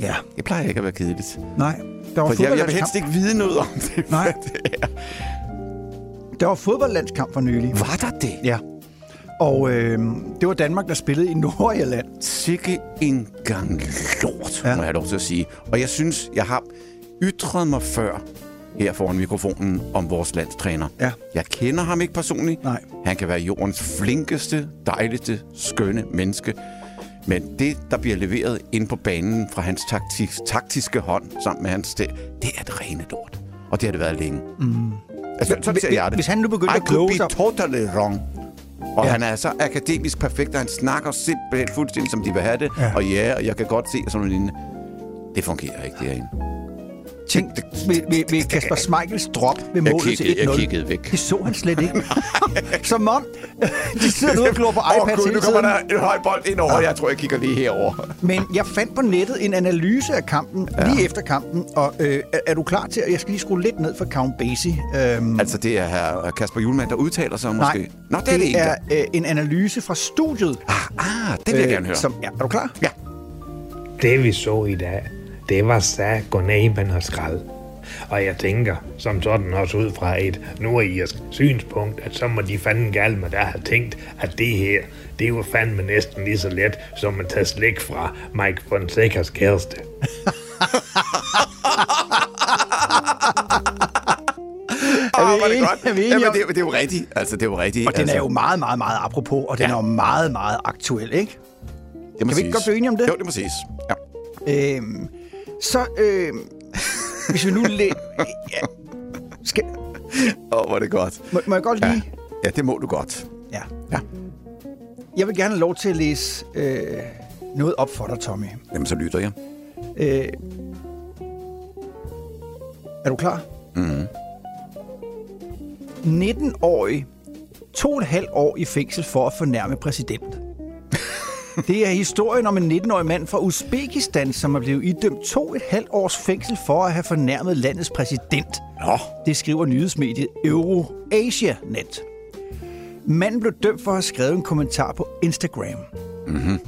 S4: Ja,
S5: Det plejer ikke at være kedeligt.
S4: nej. Der var,
S5: For jeg, jeg vil helst ikke vide noget om det. [laughs]
S4: Nej.
S5: det er.
S4: Der var fodboldlandskamp for nylig.
S5: Var der det?
S4: Ja. Og øh, det var Danmark, der spillede i Nordjylland.
S5: Sikke en gang lort,
S4: Ja.
S5: ja. må jeg have lov til at sige. Og jeg synes, jeg har ytret mig før her foran mikrofonen om vores landstræner.
S4: Ja.
S5: Jeg kender ham ikke personligt.
S4: Nej.
S5: Han kan være jordens flinkeste, dejligste, skønne menneske. Men det, der bliver leveret ind på banen fra hans taktik, taktiske hånd sammen med hans sted, det er det rene lort. Og det har det været længe. Mm. Altså, sådan ser jeg det.
S4: hvis han nu begyndte
S5: I
S4: at kloge
S5: could be
S4: sig-
S5: totally wrong. Og
S4: Ja.
S5: han er så akademisk perfekt, og han snakker simpelthen fuldstændig, som de vil have det.
S4: Ja.
S5: Ja. Og ja, og jeg kan godt se, at sådan noget lignende. Det fungerer ikke derinde.
S4: Tænk ved, ved, ved Kasper Schmeichels drop ved
S5: Jeg
S4: målet
S5: kiggede,
S4: til 1-0.
S5: jeg kiggede væk.
S4: Det så han slet ikke. [laughs] Som om, de sidder nu og glor på iPads
S5: gud,
S4: hele
S5: nu kommer der en høj bold ind over. Jeg tror, jeg kigger lige herover.
S4: Men jeg fandt på nettet en analyse af kampen, ja. lige efter kampen. Og øh, er, du klar til, at jeg skal lige skrue lidt ned for Count Basie? Øhm,
S5: Altså, det er her Kasper Julemand, der udtaler sig måske.
S4: nej,
S5: Nå, det er det
S4: er øh, en analyse fra studiet.
S5: Ah, ah, det vil jeg gerne høre.
S4: Som, ja, er du klar?
S5: Ja.
S7: Det vi så i dag, det var sag godnæben og skrald. Og jeg tænker, som sådan også ud fra et nordirsk synspunkt, at så må de fanden galme, der har tænkt, at det her, det var fandme næsten lige så let, som at tage slik fra Mike Fonsecas kæreste.
S5: Åh,
S4: vi
S5: hvor er det godt.
S4: Er vi
S5: Jamen, det, er- det er jo rigtigt. Altså, det er jo rigtigt.
S4: Og den
S5: altså,
S4: er jo meget, meget, meget apropos, og den
S5: Ja.
S4: er jo meget, meget aktuel, ikke?
S5: det må
S4: kan vi ikke godt blive enige om det?
S5: Jo, det må siges. Ja.
S4: Øhm, så, øhm, hvis vi nu... Læ- [laughs] ja, skal,
S5: Åh, hvor er det godt.
S4: må, må jeg godt lige...
S5: Ja, det må du godt.
S4: Ja.
S5: Ja.
S4: Jeg vil gerne have lov til at læse øh, noget op for dig, Tommy.
S5: Jamen, så lytter jeg.
S4: Øh, er du klar?
S5: Mhm.
S4: 19-årig, to og et halvt år i fængsel for at fornærme præsident. Det er historien om en 19-årig mand fra Uzbekistan, som er blevet idømt to et halvt års fængsel for at have fornærmet landets præsident.
S5: Nå,
S4: Det skriver nyhedsmediet Euroasia Net. Manden blev dømt for at have skrevet en kommentar på Instagram. Mm-hmm.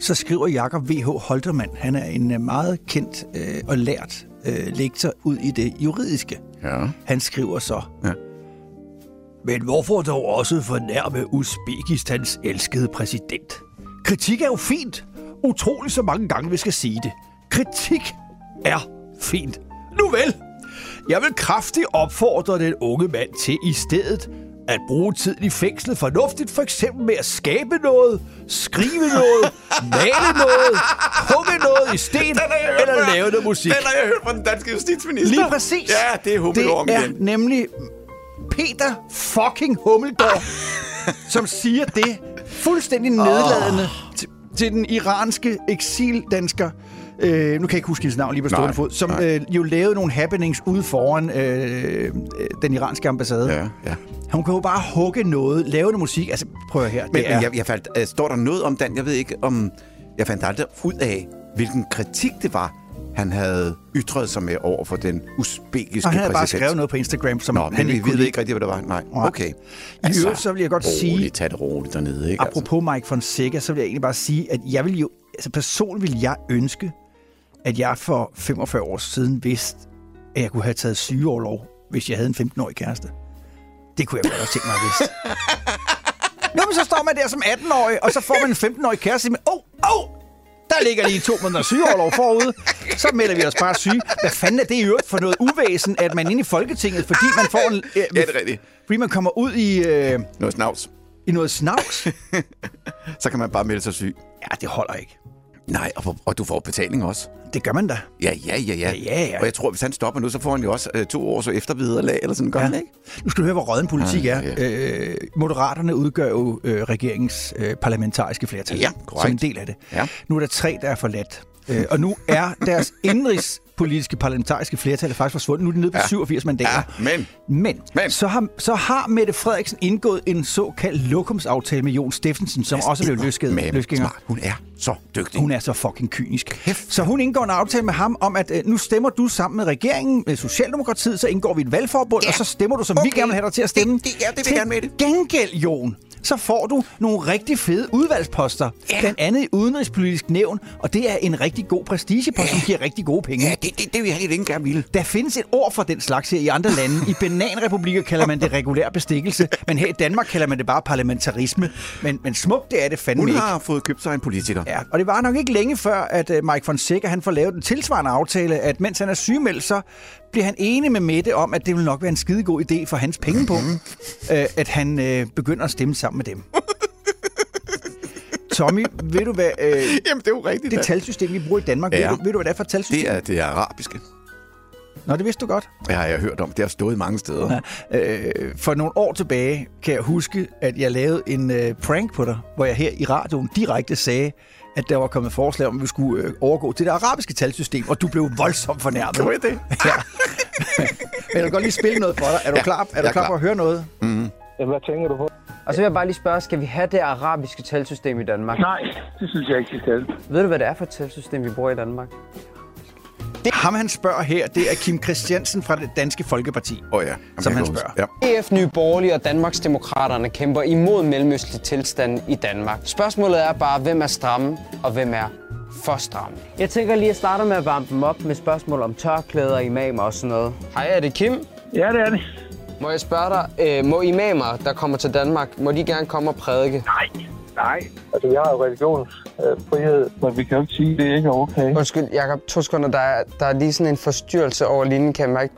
S4: Så skriver Jakob V.H. Holtermann, han er en øh, meget kendt øh, og lært øh, lektor ud i det juridiske.
S5: ja.
S4: Han skriver så,
S5: Ja.
S4: men hvorfor dog også fornærme Uzbekistans elskede præsident? Kritik er jo fint. Utroligt så mange gange, vi skal sige det. Kritik er fint. Nu vel, jeg vil kraftigt opfordre den unge mand til i stedet at bruge tiden i fængslet fornuftigt, for eksempel med at skabe noget, skrive noget, [laughs] male noget, hugge noget i sten, eller lave noget musik.
S5: Den har jeg hørt fra den danske justitsminister.
S4: Lige præcis.
S5: Ja, det er Hummelgaard
S4: Det er
S5: igen.
S4: nemlig Peter fucking Hummelgaard, [laughs] som siger det fuldstændig nedladende til, til den iranske eksildansker, øh, nu kan jeg ikke huske hendes navn lige på stående fod, som
S5: nej.
S4: øh, jo lavede nogle happenings ude foran øh, øh, den iranske ambassade.
S5: Ja, ja.
S4: Hun kan jo bare hugge noget, lave noget musik. Altså, prøv at høre.
S5: Men,
S4: det er,
S5: men jeg, jeg faldt, uh, står der noget om den? Jeg ved ikke, om... Jeg fandt aldrig ud af, hvilken kritik det var, han havde ytret sig med over for den usbekiske
S4: og han havde bare
S5: præsident.
S4: skrevet noget på Instagram, som
S5: Nå,
S4: han
S5: men vi
S4: ikke kunne
S5: ved
S4: lide.
S5: ikke rigtigt, hvad det var. Nej, okay.
S4: I øvrigt, så vil jeg godt sige-
S5: Roligt, tag det roligt dernede, ikke? Altså.
S4: Apropos Mike Fonseca, så vil jeg egentlig bare sige, at jeg vil jo, altså personligt vil jeg ønske, at jeg for 45 år siden vidste, at jeg kunne have taget sygeoverlov, hvis jeg havde en 15-årig kæreste. Det kunne jeg godt have tænkt mig at vidste. [laughs] Nå, men så står man der som 18-årig, og så får man en 15-årig kæreste, men åh, oh, åh, der ligger lige to måneder sygeoverlov forude. Så melder vi os bare syge. Hvad fanden er det i øvrigt for noget uvæsen, at man inde i Folketinget, fordi man får en... Øh,
S5: Ja, det er rigtigt.
S4: Fordi man kommer ud i, øh,
S5: Noget snavs.
S4: i noget snavs. [laughs]
S5: Så kan man bare melde sig syg.
S4: Ja, det holder ikke.
S5: Nej, og, og du får betaling også.
S4: Det gør man da.
S5: Ja, ja, ja, ja.
S4: Ja, ja, ja.
S5: Og jeg tror, hvis han stopper nu, så får han jo også øh, to års eftervederlag, eller sådan, gør
S4: Ja.
S5: ikke?
S4: Nu skal du høre, hvor råden politik
S5: Ja,
S4: er. Øh, Moderaterne udgør jo øh, regeringens øh, parlamentariske flertal.
S5: Ja, korrekt.
S4: Som en del af det.
S5: Ja.
S4: Nu er der tre, der er forladt. Øh, og nu er deres [laughs] indrigspolitiske parlamentariske flertal faktisk forsvundet. Nu er de nede på
S5: Ja.
S4: 87 mandater.
S5: Ja, men...
S4: Men,
S5: Men.
S4: Så, har, så har Mette Frederiksen indgået en såkaldt lokumsaftale med Jon Steffensen, som også blev løsgænger.
S5: Smart. Hun er så dygtig.
S4: Hun er så fucking kynisk.
S5: Kæft.
S4: Så hun indgår en aftale med ham om, at øh, nu stemmer du sammen med regeringen, med Socialdemokratiet, så indgår vi et valgforbund,
S5: Ja.
S4: og så stemmer du, som vi
S5: Okay.
S4: gerne vil have dig til at stemme.
S5: Det- det- ja, det vil
S4: til
S5: jeg gerne med det.
S4: gengæld, Jon, så får du nogle rigtig fede udvalgsposter.
S5: Ja.
S4: Blandt andet i udenrigspolitisk nævn, og det er en rigtig god prestigepost, som giver rigtig gode penge.
S5: Ja, det, det, det vil jeg ikke gerne ville.
S4: Der findes et ord for den slags her i andre lande. I bananrepublikker kalder man det regulær bestikkelse, men her i Danmark kalder man det bare parlamentarisme. Men, men smukt, det er det fandme
S5: Hun
S4: ikke.
S5: har fået købt sig en politiker.
S4: Ja, og det var nok ikke længe før, at uh, Mike Fonseca han får lavet en tilsvarende aftale, at mens han er sygemeldt, så bliver han enig med Mette om, at det vil nok være en skidegod idé for hans penge på,
S5: Mhm.
S4: uh, at han uh, begynder at stemme sammen med dem. [laughs] Tommy, ved du hvad uh,
S5: Jamen, det er jo rigtigt.
S4: det
S5: da.
S4: talsystem, vi bruger i Danmark,
S5: Ja.
S4: ved, du, ved du, hvad det er for et talsystem?
S5: det er det er arabiske.
S4: Nå, det vidste du godt.
S5: Det har jeg hørt om. Det har stået mange steder.
S4: Øh, for nogle år tilbage kan jeg huske, at jeg lavede en øh, prank på dig, hvor jeg her i radioen direkte sagde, at der var kommet forslag om, at vi skulle øh, overgå til det arabiske talsystem, og du blev voldsomt fornærmet.
S5: Gjorde det? [laughs]
S4: Ja. Men jeg vil godt lige spille noget for dig. Er du
S5: Ja,
S4: klar, er du
S5: er
S4: klar
S5: klar.
S4: på at høre noget?
S8: Og så vil jeg bare lige spørge, skal vi have det arabiske talsystem i Danmark?
S9: Nej, det synes jeg ikke, vi skal.
S8: Ved du, hvad det er for et talsystem, vi bruger i Danmark?
S4: Det, ham, han spørger her, det er Kim Christiansen fra det Danske Folkeparti.
S5: Åh oh, ja.
S4: Som han spørger.
S5: Ja.
S8: EF, Nye Borgerlige og Danmarksdemokraterne kæmper imod mellemøstlig tilstand i Danmark. Spørgsmålet er bare, hvem er stramme og hvem er for stramt. Jeg tænker lige at starte med at varme dem op med spørgsmål om tørklæder, imamer og sådan noget. Hej, er det Kim?
S9: Ja, det er det.
S8: Må jeg spørge dig, øh, må imamer, der kommer til Danmark, må de gerne komme og prædike?
S9: Nej. Nej. Altså, vi har jo religionsfrihed, men vi kan jo ikke sige, at det ikke er okay.
S8: Undskyld, Jacob, to sekunder. Der er, der er lige sådan en forstyrrelse over linjen, kan jeg mærke.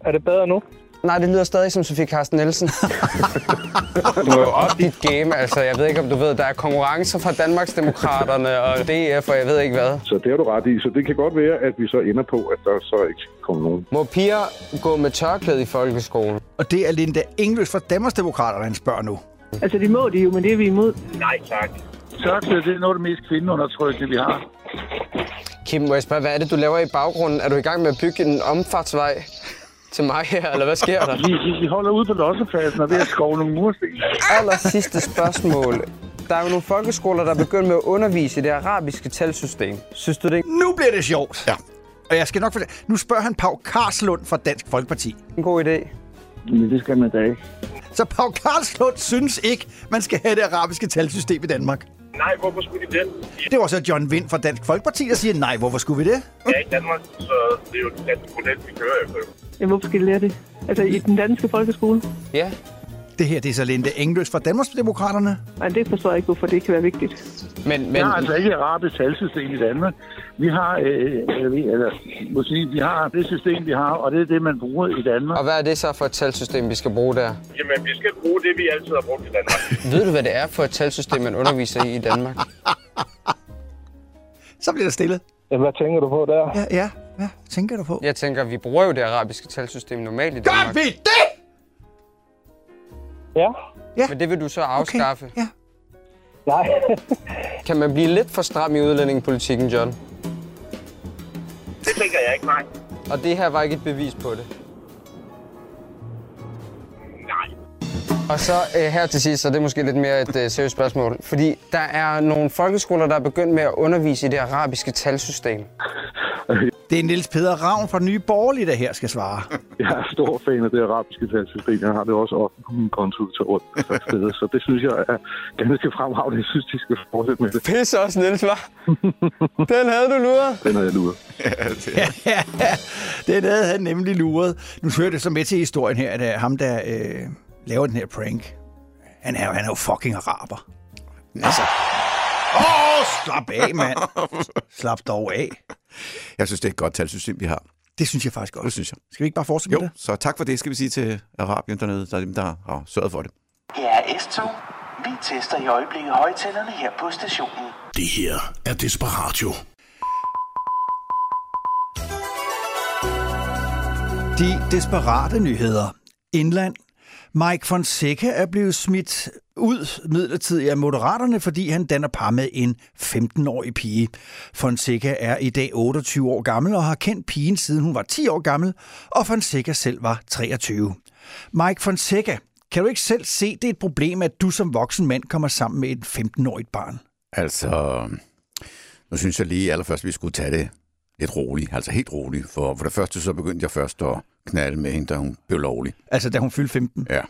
S9: Er det bedre nu?
S8: Nej, det lyder stadig som Sofie Carsten Nielsen. [laughs] du er jo op dit game, altså. Jeg ved ikke, om du ved, der er konkurrencer fra Danmarksdemokraterne og DF, og jeg ved ikke hvad.
S10: Så det har du ret i. Så det kan godt være, at vi så ender på, at der så ikke kommer nogen.
S8: Må piger gå med tørklæde i folkeskolen?
S4: Og det er Linda English fra Danmarksdemokraterne, han spørger nu.
S11: Altså, det må de jo, men det er vi imod.
S9: Nej, tak. Tørklæde, det er noget af det mest kvindeundertrykkende, vi har.
S8: Kim, må jeg spørge, hvad er det, du laver i baggrunden? Er du i gang med at bygge en omfartsvej til mig her, eller hvad sker der?
S9: Vi, vi, vi holder ude på lossepladsen og er ved at skove nogle mursten.
S8: Aller sidste spørgsmål. Der er jo nogle folkeskoler, der er begyndt med at undervise i det arabiske talsystem. Synes du det?
S4: Nu bliver det sjovt.
S5: Ja.
S4: Og jeg skal nok fortælle. Nu spørger han Pau Karslund fra Dansk Folkeparti.
S8: En god idé.
S9: Men det skal man da ikke.
S4: Så Pau Karslund synes ikke, man skal have det arabiske talsystem i Danmark.
S12: Nej, hvorfor skulle de det?
S4: Det var så John Vind fra Dansk Folkeparti, der siger, nej, hvorfor skulle vi det?
S12: Ja, i Danmark, så det er jo den danske model, vi kører efter.
S11: Ja, hvorfor skal de lære det? Altså, i den danske folkeskole?
S8: Ja.
S4: Det her, det er så Linda English fra Danmarksdemokraterne.
S11: Nej, det forstår jeg ikke, hvorfor det kan være vigtigt.
S8: Men,
S9: Vi
S8: men,
S9: har altså ikke arabisk talsystem i Danmark. Vi har, øh, øh, vi- eller, må sige, vi har det system, vi har, og det er det, man bruger i Danmark.
S8: og hvad er det så for et talsystem, vi skal bruge der?
S12: Jamen, vi skal bruge det, vi altid har brugt i Danmark. [laughs]
S8: Ved du, hvad det er for et talsystem, man underviser i i Danmark?
S4: Så bliver der stille.
S9: Hvad tænker du på der?
S4: Ja, ja. Hvad tænker du på?
S8: Jeg tænker, vi bruger jo det arabiske talsystem normalt i
S4: Gør
S8: Danmark.
S4: vi det?
S9: Ja.
S4: Ja.
S8: Men det vil du så afskaffe.
S4: Ja.
S9: Nej. [laughs]
S8: Kan man blive lidt for stram i udlændingepolitikken, John?
S12: Det tænker jeg ikke, nej.
S8: Og det her var ikke et bevis på det. Og så øh, her til sidst, så det er måske lidt mere et øh, seriøst spørgsmål. Fordi der er nogle folkeskoler, der er begyndt med at undervise i det arabiske talsystem.
S4: Det er Niels Peder Ravn fra Nye Borgerlige, der her skal svare.
S10: Jeg er stor fan af det arabiske talsystem. Jeg har det også ofte på min konto til rundt steder. Så det synes jeg er ganske fremragende. Jeg synes, de skal fortsætte med det.
S8: Pisse også, Niels, var. Den havde du luret.
S10: Den har jeg luret.
S4: Den havde han nemlig luret. Nu hører det så med til historien her, at øh, ham, der øh, laver den her prank, han er, jo- han er jo fucking araber. Altså. Åh, oh, slap af, mand. Slap dog af.
S5: Jeg synes, det er et godt talsystem, vi har.
S4: Det synes jeg faktisk
S5: Det
S4: også.
S5: synes jeg.
S4: Skal vi ikke bare fortsætte
S5: Jo,
S4: med det?
S5: så tak for det, skal vi sige til Arabien dernede. Der er dem, der har sørget for det.
S13: Her er S-tog. Vi tester i øjeblikket højtalerne her på stationen.
S2: Det her er Desperatio.
S4: De desperate nyheder. Indland. Mike Fonseca er blevet smidt ud midlertidigt af Moderaterne, fordi han danner par med en 15-årig pige. Fonseca er i dag 28 år gammel og har kendt pigen siden hun var 10 år gammel, og Fonseca selv var 23. Mike Fonseca, kan du ikke selv se, det er et problem, at du som voksen mand kommer sammen med et 15-årigt barn?
S5: Altså, nu synes jeg lige allerførst, vi skulle tage det lidt roligt. Altså helt roligt. For, for det første så begyndte jeg først at knalde med hende, da hun blev lovlig.
S4: Altså, da hun fyldte 15.
S5: Ja.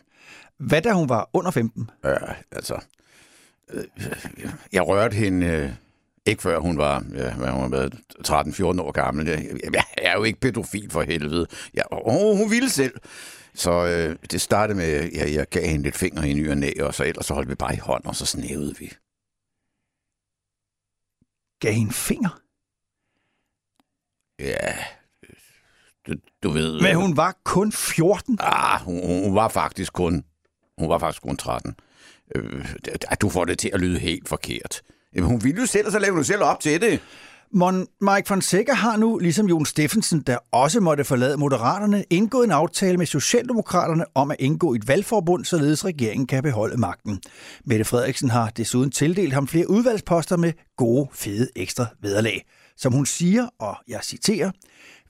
S4: Hvad da hun var under 15?
S5: Ja, altså... øh, Jeg rørte hende øh, ikke før hun var, ja, hvad hun været 13-14 år gammel. Jeg, jeg er jo ikke pædofil for helvede. Ja, og hun ville selv. Så øh, det startede med, at jeg, jeg gav hende lidt fingre i ny og næ, og så ellers så holdt vi bare i hånd, og så snævede vi.
S4: Gav hende finger?
S5: Ja, du, ved...
S4: Men hun var kun 14.
S5: Ah, hun, hun var faktisk kun, hun var faktisk kun 13. Øh, du får det til at lyde helt forkert. Jamen, hun ville jo selv, og så lavede hun selv op til det.
S4: Mon Mike Fonseca har nu, ligesom Jon Steffensen, der også måtte forlade Moderaterne, indgået en aftale med Socialdemokraterne om at indgå et valgforbund, således regeringen kan beholde magten. Mette Frederiksen har desuden tildelt ham flere udvalgsposter med gode, fede ekstra vederlag. Som hun siger, og jeg citerer,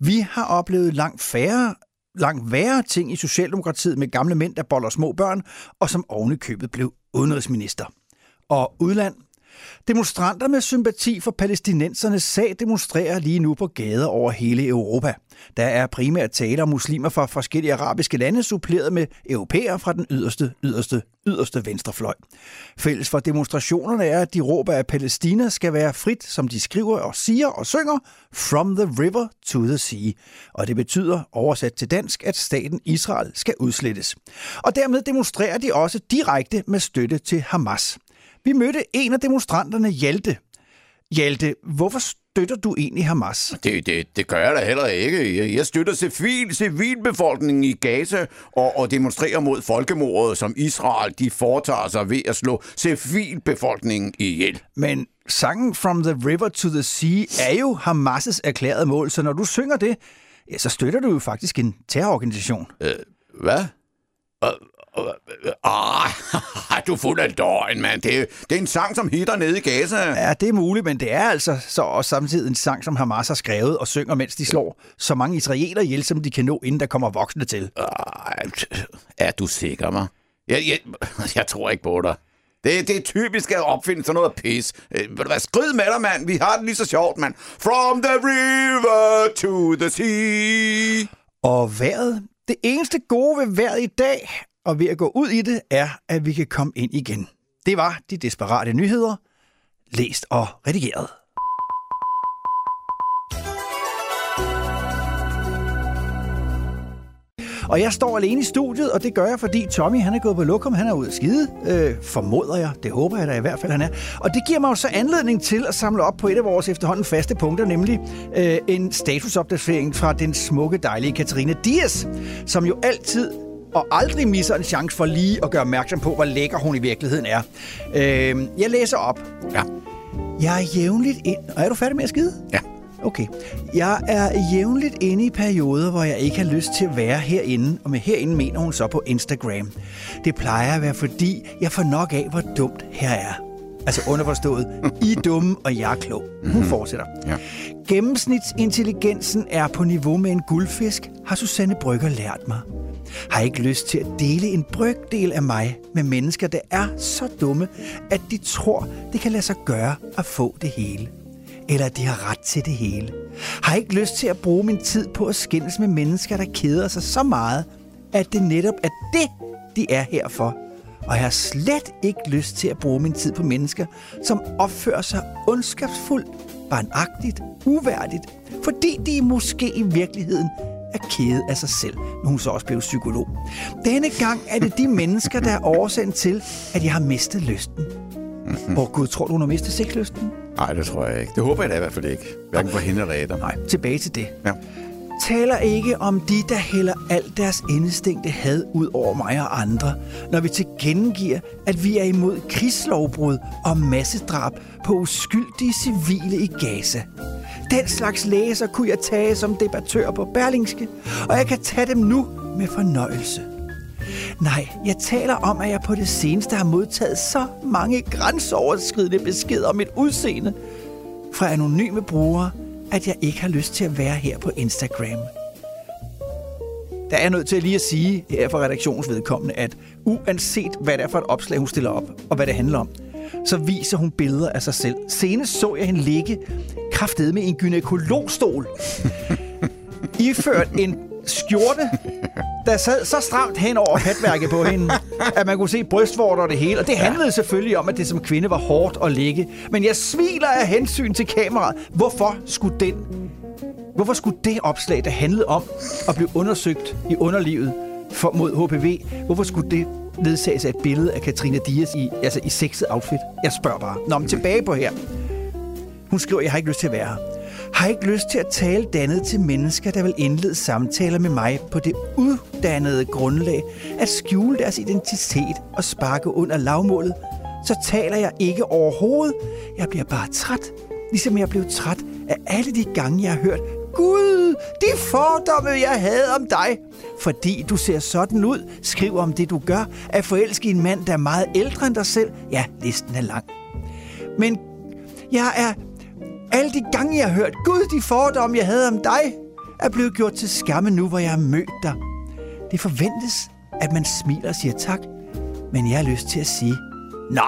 S4: vi har oplevet langt færre langt værre ting i Socialdemokratiet med gamle mænd, der boller små børn, og som oven i købet blev udenrigsminister. Og udland, Demonstranter med sympati for palæstinensernes sag demonstrerer lige nu på gader over hele Europa. Der er primært tale om muslimer fra forskellige arabiske lande, suppleret med europæere fra den yderste, yderste, yderste venstrefløj. Fælles for demonstrationerne er, at de råber, at Palæstina skal være frit, som de skriver og siger og synger, from the river to the sea. Og det betyder, oversat til dansk, at staten Israel skal udslettes. Og dermed demonstrerer de også direkte med støtte til Hamas. Vi mødte en af demonstranterne, Hjalte. Hjalte, hvorfor støtter du egentlig Hamas?
S5: Det, det, det gør jeg da heller ikke. Jeg, støtter civil, civilbefolkningen i Gaza og, og demonstrerer mod folkemordet, som Israel de foretager sig ved at slå civilbefolkningen ihjel.
S4: Men sangen From the River to the Sea er jo Hamas' erklærede mål, så når du synger det, ja, så støtter du jo faktisk en terrororganisation.
S5: Øh, hvad? Ah, [laughs] du er fuld af løgn, mand. Det, det er en sang, som hitter nede i Gaza.
S4: Ja, det er muligt, men det er altså så også samtidig en sang, som Hamas har skrevet og synger, mens de slår så mange israelere ihjel, som de kan nå, inden der kommer voksne til.
S5: Ah, er du sikker, mig? Jeg, jeg, jeg tror ikke på dig. Det, det er typisk at opfinde sådan noget pis. Øh, Ved du hvad, skrid med dig, mand. Vi har det lige så sjovt, mand. From the river to the sea.
S4: Og vejret, det eneste gode ved vejret i dag, og ved at gå ud i det, er, at vi kan komme ind igen. Det var de desperate nyheder, læst og redigeret. Og jeg står alene i studiet, og det gør jeg, fordi Tommy han er gået på lokum, han er ude at skide, øh, formoder jeg. Det håber jeg da i hvert fald, han er. Og det giver mig jo så anledning til at samle op på et af vores efterhånden faste punkter, nemlig øh, en statusopdatering fra den smukke, dejlige Katarina Dias, som jo altid og aldrig misser en chance for lige at gøre opmærksom på, hvor lækker hun i virkeligheden er. Øh, jeg læser op.
S5: Ja.
S4: Jeg er jævnligt ind... Og er du færdig med at skide?
S5: Ja.
S4: Okay. Jeg er jævnligt inde i perioder, hvor jeg ikke har lyst til at være herinde, og med herinde mener hun så på Instagram. Det plejer at være, fordi jeg får nok af, hvor dumt her er. Altså underforstået, I er dumme, og jeg er klog. Hun fortsætter.
S5: Ja.
S4: Gennemsnitsintelligensen er på niveau med en guldfisk, har Susanne Brygger lært mig. Har ikke lyst til at dele en brygdel af mig med mennesker, der er så dumme, at de tror, det kan lade sig gøre at få det hele. Eller at de har ret til det hele. Har ikke lyst til at bruge min tid på at skændes med mennesker, der keder sig så meget, at det netop er det, de er her for. Og jeg har slet ikke lyst til at bruge min tid på mennesker, som opfører sig ondskabsfuldt, barnagtigt, uværdigt, fordi de måske i virkeligheden er kede af sig selv, når hun så også blev psykolog. Denne gang er det de mennesker, der er årsagen til, at jeg har mistet lysten. Hvor Gud, tror du, hun har mistet sexlysten?
S5: Nej, det tror jeg ikke. Det håber jeg da i hvert fald ikke. Hverken for hende eller Adam.
S4: Nej, tilbage til det.
S5: Ja.
S4: Taler ikke om de, der hælder alt deres indestængte had ud over mig og andre, når vi tilkendegiver, at vi er imod krigslovbrud og massedrab på uskyldige civile i Gaza. Den slags læser kunne jeg tage som debattør på Berlingske, og jeg kan tage dem nu med fornøjelse. Nej, jeg taler om, at jeg på det seneste har modtaget så mange grænseoverskridende beskeder om mit udseende fra anonyme brugere, at jeg ikke har lyst til at være her på Instagram. Der er jeg nødt til lige at sige her fra redaktionsvedkommende, at uanset hvad det er for et opslag, hun stiller op, og hvad det handler om, så viser hun billeder af sig selv. Senest så jeg hende ligge kraftedet med en gynekologstol. [laughs] Iført en skjorte, der sad så stramt hen over patværket på hende, at man kunne se brystvorter og det hele. Og det handlede selvfølgelig om, at det som kvinde var hårdt at ligge. Men jeg smiler af hensyn til kameraet. Hvorfor skulle den Hvorfor skulle det opslag, der handlede om at blive undersøgt i underlivet for, mod HPV, hvorfor skulle det ledsages af et billede af Katrina Dias i, altså i sexet outfit? Jeg spørger bare. Nå, men tilbage på her. Hun skriver, jeg har ikke lyst til at være her. Har ikke lyst til at tale dannet til mennesker, der vil indlede samtaler med mig på det uddannede grundlag at skjule deres identitet og sparke under lavmålet. Så taler jeg ikke overhovedet. Jeg bliver bare træt, ligesom jeg blev træt af alle de gange, jeg har hørt Gud, de fordomme, jeg havde om dig. Fordi du ser sådan ud, skriv om det, du gør, at forelske en mand, der er meget ældre end dig selv. Ja, listen er lang. Men jeg er alle de gange, jeg har hørt, Gud, de fordomme, jeg havde om dig, er blevet gjort til skamme nu, hvor jeg har mødt dig. Det forventes, at man smiler og siger tak, men jeg har lyst til at sige, Nå,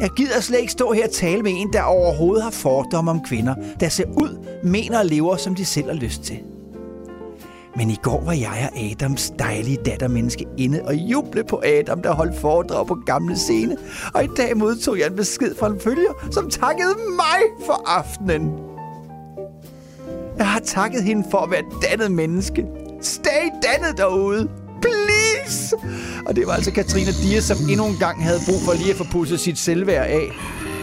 S4: Jeg gider slet ikke stå her og tale med en, der overhovedet har fordomme om kvinder, der ser ud, mener og lever, som de selv har lyst til. Men i går var jeg og Adams dejlige dattermenneske inde og juble på Adam, der holdt foredrag på gamle scene. Og i dag modtog jeg en besked fra en følger, som takkede mig for aftenen. Jeg har takket hende for at være dannet menneske. Stay dannet derude. Please! Og det var altså Katrine Dias, som endnu en gang havde brug for lige at få pudset sit selvværd af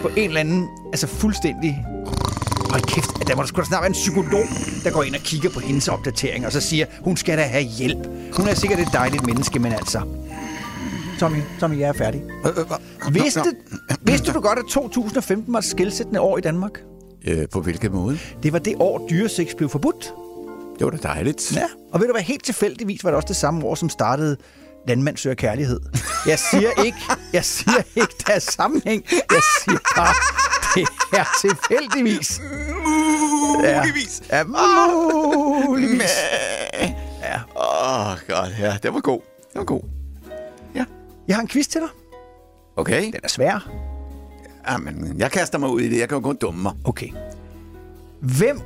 S4: på en eller anden, altså fuldstændig Hold kæft, der må der da snart være en psykolog, der går ind og kigger på hendes opdatering, og så siger, hun skal da have hjælp. Hun er sikkert et dejligt menneske, men altså... Tommy, Tommy, jeg er færdig. Vidste, vidste du godt, at 2015 var et skældsættende år i Danmark?
S5: Øh, på hvilken måde?
S4: Det var det år, dyresex blev forbudt.
S5: Det var da dejligt.
S4: Ja, og ved du hvad, helt tilfældigvis var det også det samme år, som startede Landmand søger kærlighed. Jeg siger ikke, jeg siger ikke, der er sammenhæng. Jeg siger bare, det er tilfældigvis.
S5: Muligvis.
S4: Ja, muligvis.
S5: Ja. Åh, oh, godt. Ja, det var god. Det var god.
S4: Jeg har en quiz til dig.
S5: Okay.
S4: Den er svær.
S5: Jamen, jeg kaster mig ud i det. Jeg kan jo kun dumme mig.
S4: Okay. Hvem...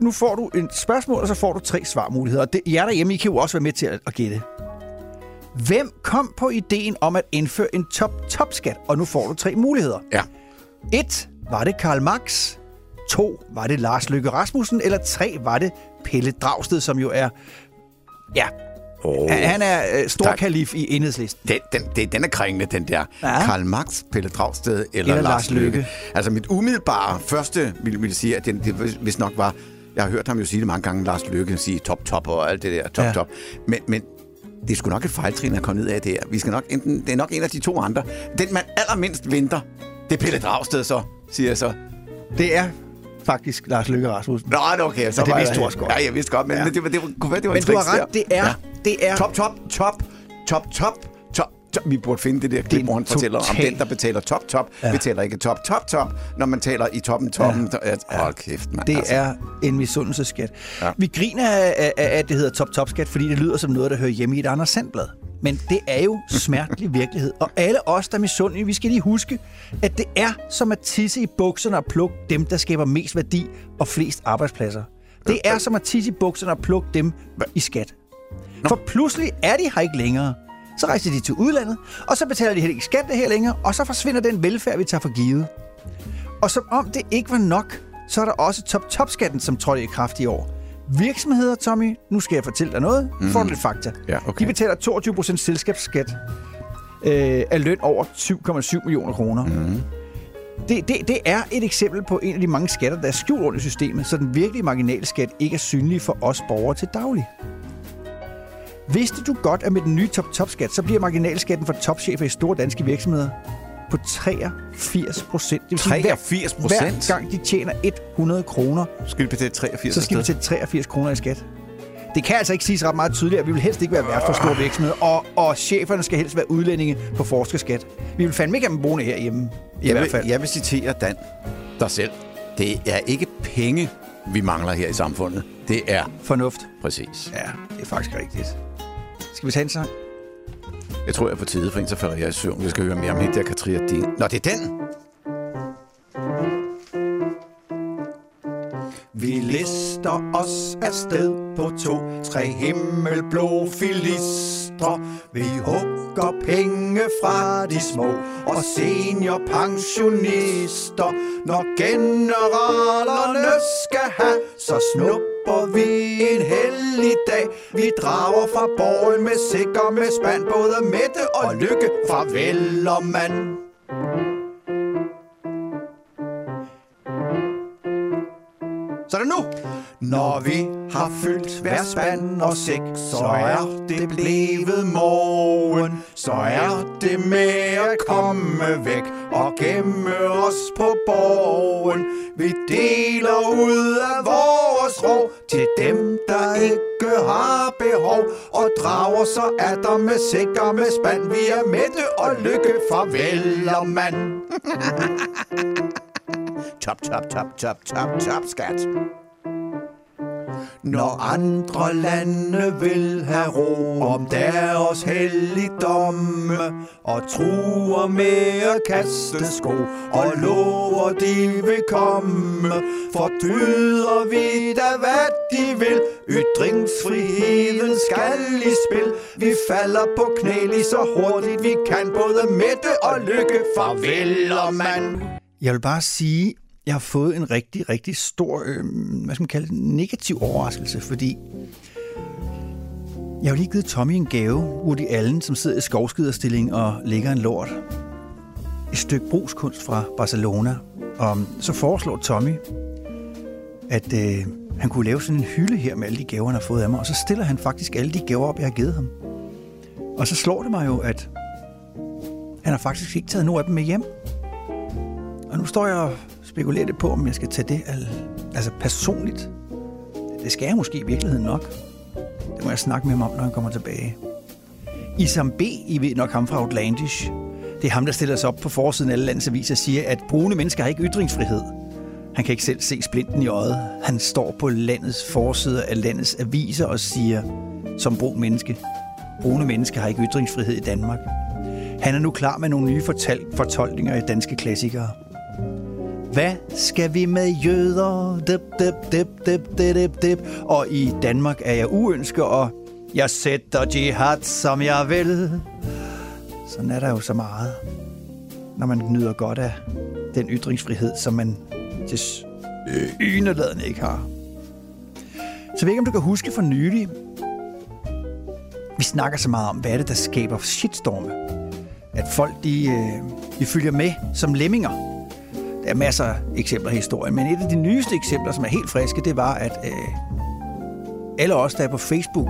S4: Nu får du et spørgsmål, og så får du tre svarmuligheder. Og det, jer derhjemme, I kan jo også være med til at, at gætte. Hvem kom på ideen om at indføre en top-top-skat? Og nu får du tre muligheder.
S5: Ja.
S4: 1. Var det Karl Marx? 2. Var det Lars Løkke Rasmussen? Eller 3. Var det Pelle Dragsted, som jo er... Ja,
S5: Oh,
S4: han er øh, stor kalif i enhedslisten.
S5: Den, den, det, den er kringlende, den der.
S4: Ja.
S5: Karl Marx, Pelle Dragsted eller,
S4: Eller Lars
S5: Løkke.
S4: Løkke.
S5: Altså mit umiddelbare første vil, vil sige, at det, det hvis nok var... Jeg har hørt ham jo sige det mange gange, Lars Løkke sige top, top og alt det der, top,
S4: ja.
S5: top. Men, men det er sgu nok et fejltrin at komme ned af det her. Vi skal nok enten, det er nok en af de to andre. Den, man allermindst venter, det er Pelle Dragsted så, siger jeg så.
S4: Det er faktisk Lars Løkke Rasmussen.
S5: Nå, det er okay. Så
S4: Og det vidste du også godt.
S5: Ja, jeg vidste godt, men,
S4: Ja.
S5: ja. men det, var, det, var, kunne være, det var
S4: Men
S5: en
S4: du har ret, det er- det er-
S5: Top, top, top, top, top, top. top. Vi burde finde det der klip, hvor han fortæller om den, der betaler top, top,
S4: Ja.
S5: ja. betaler ikke top, top, top, når man taler i toppen, toppen. Ja. Hold kæft, mand.
S4: Det
S5: altså.
S4: er en misundelseskat. Ja.
S5: Ja.
S4: Vi griner af, af, af, at det hedder top-top-skat, fordi det lyder som noget, der hører hjemme i et andet sandblad. Men det er jo smertelig virkelighed. Og alle os, der er misundelige, vi skal lige huske, at det er som at tisse i bukserne og plukke dem, der skaber mest værdi og flest arbejdspladser. Det er som at tisse i bukserne og plukke dem i skat. For pludselig er de her ikke længere. Så rejser de til udlandet, og så betaler de heller ikke skat her længere, og så forsvinder den velfærd, vi tager for givet. Og som om det ikke var nok, så er der også top-top-skatten, som trådte i kraft i år. Virksomheder, Tommy, nu skal jeg fortælle dig noget. Mm. Får du lidt fakta.
S5: Ja, okay.
S4: De betaler 22% selskabsskat øh, af løn over 7,7 millioner kroner. Mm. Det, det, det er et eksempel på en af de mange skatter, der er skjult under systemet, så den virkelige marginalskat ikke er synlig for os borgere til daglig. Vidste du godt, at med den nye top-top-skat, så bliver marginalskatten for topchefer i store danske virksomheder på 83 procent. Det vil sige, hver-
S5: 83%?
S4: Hver gang de tjener 100 kroner,
S5: Skal vi betale 83
S4: så skal
S5: afsted?
S4: til 83 kroner i skat. Det kan altså ikke siges ret meget tydeligt, at vi vil helst ikke være værd for store virksomheder, og, og cheferne skal helst være udlændinge på forskerskat. Vi vil fandme ikke have dem boende herhjemme, i
S5: jeg
S4: hvert
S5: vil,
S4: fald.
S5: Jeg vil citere Dan, dig selv. Det er ikke penge, vi mangler her i samfundet. Det er...
S4: Fornuft.
S5: Præcis.
S4: Ja, det er faktisk rigtigt. Skal vi tage en sang?
S5: Jeg tror, jeg er på tide, for en så falder jeg i søvn. Vi skal høre mere om hende der, Katria Din. Nå, det er den.
S4: Vi lister os afsted på to, tre himmelblå filister. Vi hugger penge fra de små og seniorpensionister. Når generalerne skal have, så snupper vi en hellig dag. Vi drager fra borgen med sikker med spand, både Mette og Lykke, farvel og mand. Når vi har fyldt hver spand og sæk, så er det blevet morgen. Så er det med at komme væk og gemme os på borgen. Vi deler ud af vores ro til dem, der ikke har behov. Og drager så er der med sikker med spand. Vi er mætte og Lykke, farvel og mand. [laughs] top, top, top, top, top, top, skat. Når andre lande vil have ro om deres helligdomme Og truer med at kaste sko Og lover de vil komme Fortryder vi da hvad de vil. Ytringsfriheden skal i spil. Vi falder på knæ lige så hurtigt vi kan. Både Mette og Lykke farvel og mand. Jeg vil bare sige, jeg har fået en rigtig, rigtig stor, øh, hvad skal man kalde det, negativ overraskelse, fordi jeg har lige givet Tommy en gave, Woody Allen, som sidder i skovskiderstilling og lægger en lort. Et stykke brugskunst fra Barcelona. Og så foreslår Tommy, at øh, han kunne lave sådan en hylde her med alle de gaver, han har fået af mig. Og så stiller han faktisk alle de gaver op, jeg har givet ham. Og så slår det mig jo, at han har faktisk ikke taget nogen af dem med hjem. Og nu står jeg spekulerer lidt på, om jeg skal tage det al- altså personligt. Det skal jeg måske i virkeligheden nok. Det må jeg snakke med ham om, når han kommer tilbage. Isam B., I ved nok ham fra Outlandish. Det er ham, der stiller sig op på forsiden af alle landets aviser og siger, at brune mennesker har ikke ytringsfrihed. Han kan ikke selv se splinten i øjet. Han står på landets forsider af landets aviser og siger, som brun menneske, brune mennesker har ikke ytringsfrihed i Danmark. Han er nu klar med nogle nye fortal- fortolkninger i danske klassikere. Hvad skal vi med jøder? Dip, dip, dip, dip, dip, dip, dip. Og i Danmark er jeg uønsket, og jeg sætter jihad, som jeg vil. Sådan er der jo så meget, når man nyder godt af den ytringsfrihed, som man til yneladende ikke har. Så jeg ved ikke, om du kan huske for nylig, vi snakker så meget om, hvad er det, der skaber shitstorme. At folk, de, øh, de følger med som lemminger. Der er masser af eksempler i historien, men et af de nyeste eksempler, som er helt friske, det var, at øh, alle os, der er på Facebook,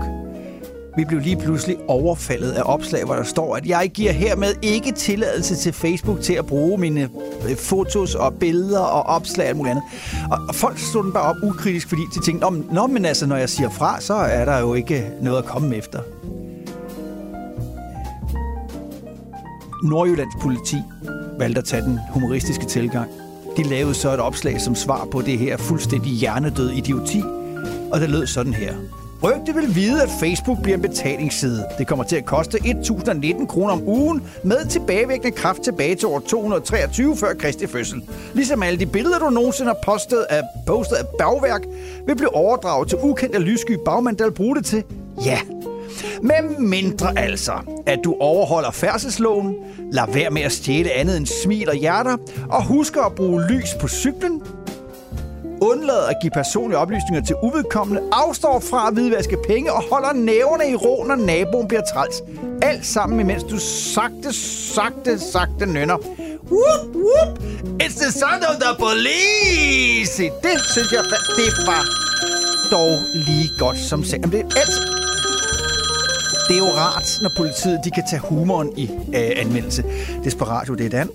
S4: vi blev lige pludselig overfaldet af opslag, hvor der står, at jeg giver hermed ikke tilladelse til Facebook til at bruge mine øh, fotos og billeder og opslag og alt muligt andet. Og, og folk stod den bare op ukritisk, fordi de tænkte, Nå, Nå, men altså, når jeg siger fra, så er der jo ikke noget at komme efter. Nordjyllands politi valgte at tage den humoristiske tilgang. De lavede så et opslag som svar på det her fuldstændig hjernedød idioti, og det lød sådan her. Rygte vil vide, at Facebook bliver en betalingsside. Det kommer til at koste 1.019 kroner om ugen med tilbagevirkende kraft tilbage til år 223 før Kristi fødsel. Ligesom alle de billeder, du nogensinde har postet af, postet af bagværk, vil blive overdraget til ukendte lyssky bagmand, der vil bruge det til. Ja, med mindre altså, at du overholder færdselsloven, lad være med at stjæle andet end smil og hjerter, og husker at bruge lys på cyklen, undlader at give personlige oplysninger til uvedkommende, afstår fra at hvidvaske penge og holder næverne i ro, når naboen bliver træls. Alt sammen, imens du sagte, sagte, sagte nynner. Whoop, whoop! It's the sound of the police! Se, Det synes jeg, det var dog lige godt som sagt. Jamen, det er alt, det er jo rart, når politiet de kan tage humoren i øh, anvendelse. Desperatio, det er Dan.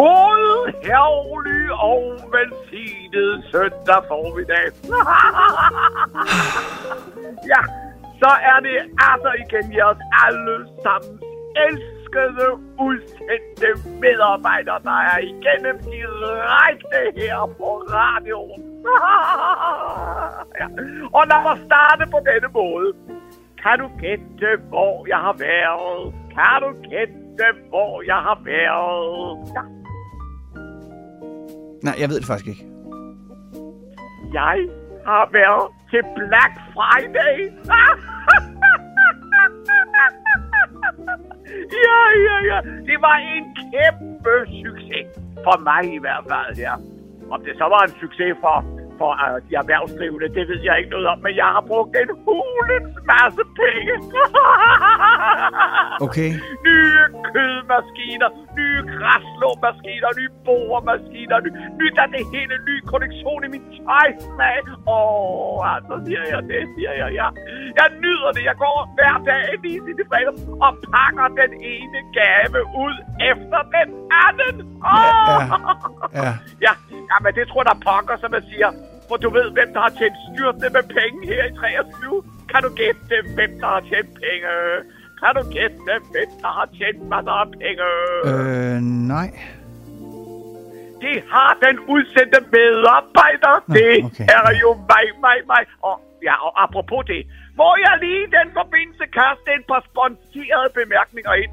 S12: God, herlig og velsignet søndag formiddag. [laughs] ja, så er det altså igen jeres alle sammen elskede, udsendte medarbejdere, der er igennem direkte her på radioen. [laughs] ja. Og lad mig starte på denne måde. Kan du gætte, hvor jeg har været? Kan du gætte, hvor jeg har været? Ja.
S4: Nej, jeg ved det faktisk ikke.
S12: Jeg har været til Black Friday. [laughs] ja, ja, ja. Det var en kæmpe succes. For mig i hvert fald, ja. Om det så var en succes for, for uh, de erhvervsdrivende, det ved jeg ikke noget om. Men jeg har brugt en hulens masse penge. [laughs]
S4: Okay.
S12: nye kødmaskiner, nye græsslåmaskiner, nye boremaskiner, ny, nyt af det hele, ny kollektion i min tøjsmag. Åh, oh, altså siger jeg det, siger jeg, ja. Jeg nyder det. Jeg går hver dag lige i det fredag og pakker den ene gave ud efter den anden. Oh!
S4: Ja, ja.
S12: ja, ja, men det tror jeg, der er pokker, som jeg siger. For du ved, hvem der har tjent styrtende med penge her i 23. Kan du gætte, hvem der har tjent penge? Kan du gætte, hvem der har tjent masser af penge?
S4: Øh, nej.
S12: det har den udsendte medarbejder.
S4: Nå,
S12: det
S4: okay.
S12: er jo mig, mig, mig. Og, ja, og apropos det, må jeg lige i den forbindelse kaste et par sponsorerede bemærkninger ind.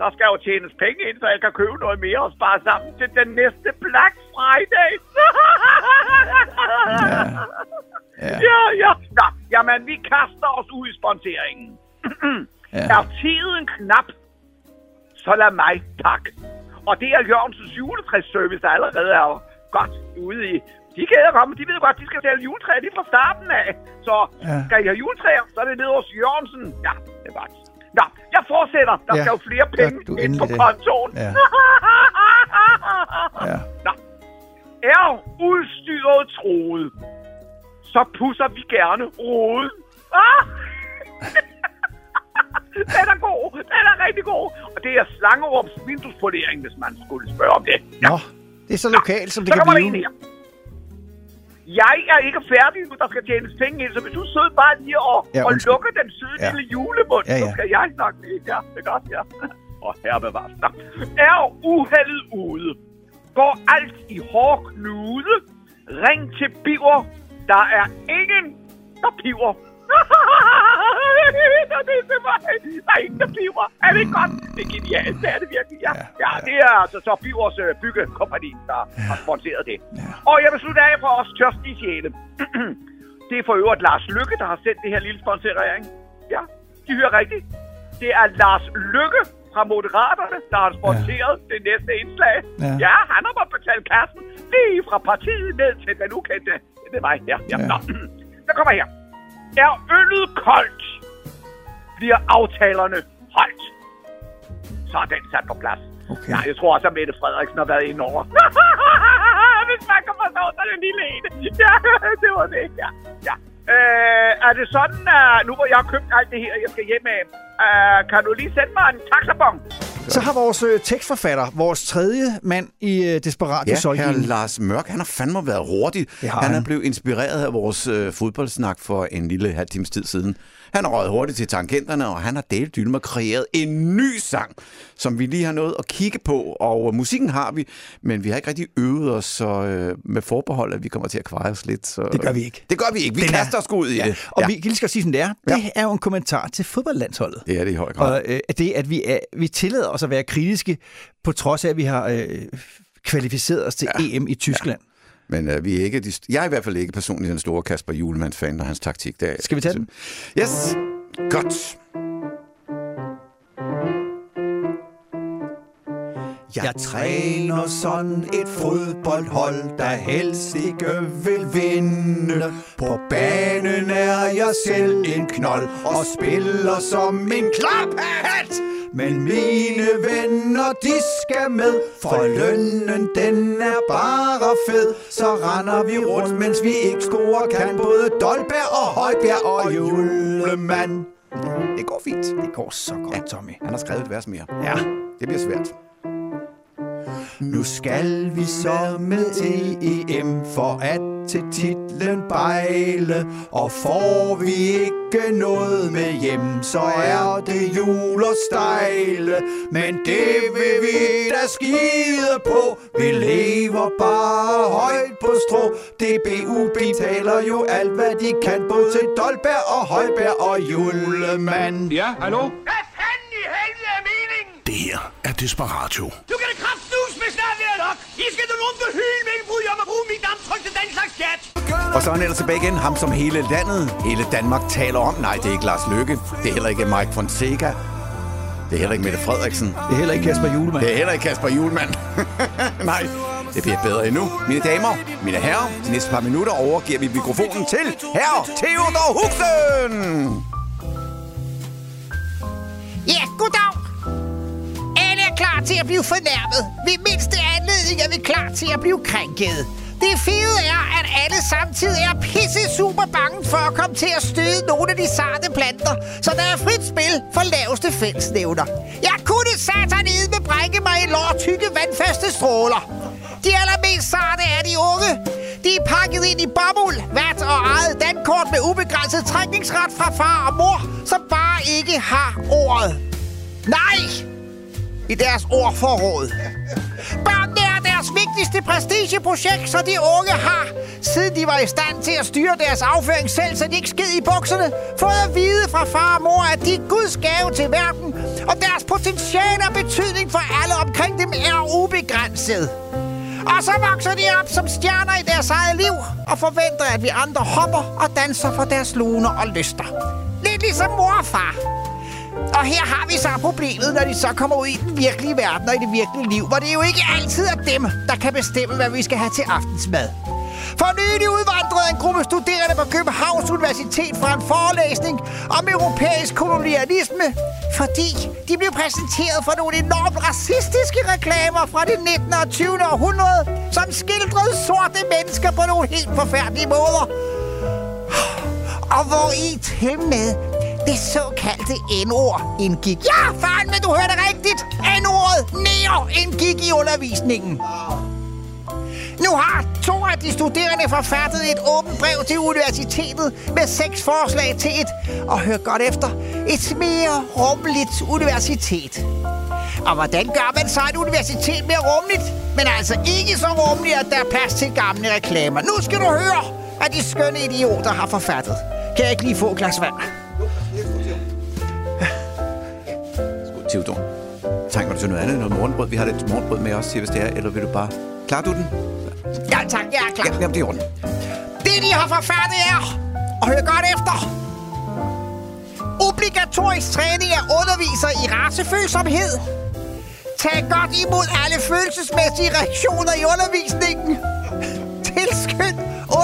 S12: Der skal jo tjenes penge ind, så jeg kan købe noget mere og spare sammen til den næste Black Friday.
S4: Ja.
S12: ja, ja. Nå, jamen, vi kaster os ud i sponsoreringen. [clears throat]
S4: Ja.
S12: Er tiden knap, så lad mig tak. Og det er Jørgensens juletræsservice, der allerede er godt ude i. De kan komme, de ved godt, de skal sælge juletræer lige fra starten af. Så
S4: Ja.
S12: skal I have juletræer, så er det nede hos Jørgensen. Ja, det er godt. Nå, jeg fortsætter. Der
S4: Ja,
S12: skal jo flere penge
S4: du
S12: ind på
S4: det.
S12: kontoen.
S4: Ja. [laughs] Ja.
S12: Nå. Er udstyret troet, så pusser vi gerne roden. Ah! [laughs] den er god. Den er rigtig god. Og det er Slangerups vinduespolering, hvis man skulle spørge om det.
S4: Nå, det er så lokalt, som det
S12: så
S4: kan blive.
S12: her. Jeg er ikke færdig nu, der skal tjenes penge ind, så hvis du sidder bare lige og,
S4: Ja,
S12: ja, og lukker den søde
S4: Ja.
S12: ja. lille julemund,
S4: Ja,
S12: så
S4: ja.
S12: skal jeg snakke med Ja, det er godt, ja. [laughs] Og her bevares. Er uheldet ude? Går alt i hård knude? Ring til Biver. Der er ingen, der piver. Det er til mig. Der er ingen, der piver. Er det ikke godt? Det er genialt. Det er det virkelig, ja. Ja, det er altså så Bivers øh, byggekompagni, der har sponsoreret det. Og jeg vil slutte af for os tørstige sjæle. [clears throat] det er for øvrigt Lars Lykke, der har sendt det her lille sponsorering. Ja, de hører rigtigt. Det er Lars Lykke fra Moderaterne, der har sponsoreret ja. det næste indslag.
S4: Ja.
S12: Ja. ja, han har måttet betale kassen lige fra partiet ned til den ukendte. Det er mig, ja. ja.
S4: Ja.
S12: Nå. [clears throat] Så kommer her. Er øllet koldt, bliver aftalerne holdt. Så er den sat på plads.
S4: Okay.
S12: Ja, jeg tror også, at Mette Frederiksen har været inde over. [laughs] Hvis man kan forstå, så er det lille ene. Ja, [laughs] det var det, ja. ja. Øh, er det sådan, at nu hvor jeg har købt alt det her, jeg skal hjem af, øh, kan du lige sende mig en taxabon?
S4: Så har vores øh, tekstforfatter, vores tredje mand i øh, Desperat
S5: Ja,
S4: Solgin.
S5: Lars Mørk, han har fandme været hurtig. Han,
S4: han.
S5: er blevet inspireret af vores øh, fodboldsnak for en lille halv times tid siden. Han har røget hurtigt til tangenterne, og han har delt dylme kreeret en ny sang, som vi lige har nået at kigge på. Og øh, musikken har vi, men vi har ikke rigtig øvet os så, øh, med forbehold, at vi kommer til at kveje os lidt. Så,
S4: Det gør vi ikke.
S5: Det gør vi ikke. Vi
S4: Den er-
S5: kaster os ud i
S4: ja.
S5: det.
S4: Og vi kan lige skal sige, sådan det er. Det er jo en kommentar til fodboldlandsholdet.
S5: Det er det i høj grad.
S4: Og øh, det, at vi, er, vi tillader os at være kritiske, på trods af, at vi har øh, kvalificeret os til ja. EM i Tyskland.
S5: Men øh, vi er ikke de, jeg er i hvert fald ikke personligt den store Kasper Julemand-fan og hans taktik. Det er,
S4: Skal vi tage den?
S5: Yes, godt.
S14: Jeg træner sådan et fodboldhold, der helst ikke vil vinde. På banen er jeg selv en knold og spiller som en klaphat. Men mine venner, de skal med, for lønnen den er bare fed. Så render vi rundt, mens vi ikke scorer kan. Både Dolberg og Højbjerg og Julemand.
S4: Det går fint. Det går så godt, ja. Tommy.
S5: Han har skrevet et vers mere.
S4: Ja.
S5: Det bliver svært.
S14: Nu skal vi så med til EM for at til titlen bejle Og får vi ikke noget med hjem, så er det jul og stejle Men det vil vi da skide på Vi lever bare højt på strå DBU betaler jo alt hvad de kan Både til Dolberg og Højberg og Julemand
S3: Ja, hallo?
S13: Hvad fanden i helvede er meningen?
S2: Det her er Desperatio.
S13: Du kan da kraftnus med snart være nok. Da nogen behyle, hvilken brud jeg må bruge mit damptryk til den slags chat.
S5: Og så er han ellers tilbage igen. Ham som hele landet, hele Danmark taler om. Nej, det er ikke Lars Løkke. Det er heller ikke Mike Fonseca. Det er heller ikke Mette Frederiksen.
S4: Det er heller ikke Kasper Julemand.
S5: Det er heller ikke Kasper Julemand. [laughs] Nej, det bliver bedre endnu. Mine damer, mine herrer, de næste par minutter overgiver vi mikrofonen til herre Theodor Huxen.
S15: Ja, goddag. Klar til at blive fornærmet. Ved mindste anledning er vi klar til at blive krænket. Det fede er, at alle samtidig er pisse super bange for at komme til at støde nogle af de sarte planter, så der er frit spil for laveste fællesnævner. Jeg kunne satan med brække mig i lårtykke vandfaste stråler. De allermest sarte er de unge. De er pakket ind i bomuld, vat og eget dankort med ubegrænset trækningsret fra far og mor, som bare ikke har ordet. Nej! I deres ordforråd. Børnene er deres
S4: vigtigste prestigeprojekt, så de unge har, siden de var i stand til at styre deres afføring selv, så de ikke sked i bukserne, fået at vide fra far og mor, at de er Guds gave til verden, og deres potentiale og betydning for alle omkring dem er ubegrænset. Og så vokser de op som stjerner i deres eget liv, og forventer, at vi andre hopper og danser for deres luner og lyster. Lidt ligesom mor og far. Og her har vi så problemet, når de så kommer ud i den virkelige verden og i det virkelige liv, hvor det jo ikke altid er dem, der kan bestemme, hvad vi skal have til aftensmad. For nylig udvandrede en gruppe studerende på Københavns Universitet fra en forelæsning om europæisk kolonialisme, fordi de blev præsenteret for nogle enormt racistiske reklamer fra det 19. og 20. århundrede, som skildrede sorte mennesker på nogle helt forfærdelige måder. Og hvor i til med det såkaldte N-ord indgik. Ja, fanden, men du hørte rigtigt. N-ordet neo indgik i undervisningen. Nu har to af de studerende forfattet et åbent brev til universitetet med seks forslag til et, og hør godt efter, et mere rummeligt universitet. Og hvordan gør man så et universitet mere rummeligt? Men altså ikke så rummeligt, at der er plads til gamle reklamer. Nu skal du høre, hvad de skønne idioter har forfattet. Kan jeg ikke lige få et glas vand?
S5: Theodor, trænger du til noget andet? Noget morgenbrød? Vi har lidt morgenbrød med os, hvis det er. Eller vil du bare... Klarer du den?
S4: Ja, tak. Jeg er klar.
S5: Ja, jamen, det er orden.
S4: Det, de har forfattet, er... Og hør godt efter. Obligatorisk træning af undervisere i racefølsomhed. Tag godt imod alle følelsesmæssige reaktioner i undervisningen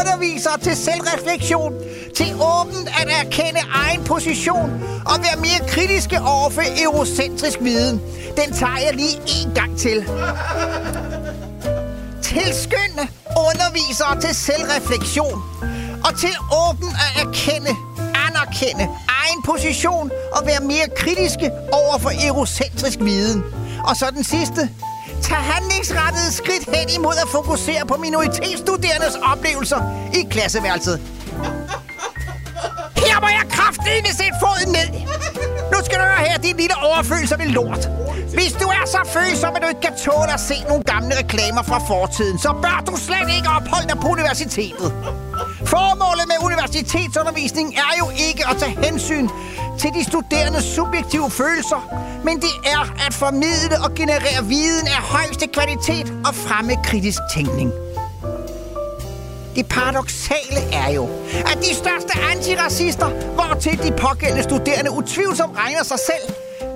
S4: underviser til selvreflektion, til åbent at erkende egen position og være mere kritiske over for eurocentrisk viden. Den tager jeg lige en gang til. Tilskynde undervisere til selvreflektion og til åbent at erkende, anerkende egen position og være mere kritiske over for eurocentrisk viden. Og så den sidste. Tag handlingsrettede skridt hen imod at fokusere på minoritetsstuderendes oplevelser i klasseværelset. Her må jeg kraftedeme sætte foden ned. Nu skal du høre her, din lille overfølsomme lort. Hvis du er så følsom, at du ikke kan tåle at se nogle gamle reklamer fra fortiden, så bør du slet ikke opholde dig på universitetet. Formålet med universitetsundervisning er jo ikke at tage hensyn til de studerendes subjektive følelser, men det er at formidle og generere viden af højeste kvalitet og fremme kritisk tænkning. Det paradoxale er jo, at de største antiracister, hvortil de pågældende studerende utvivlsomt regner sig selv,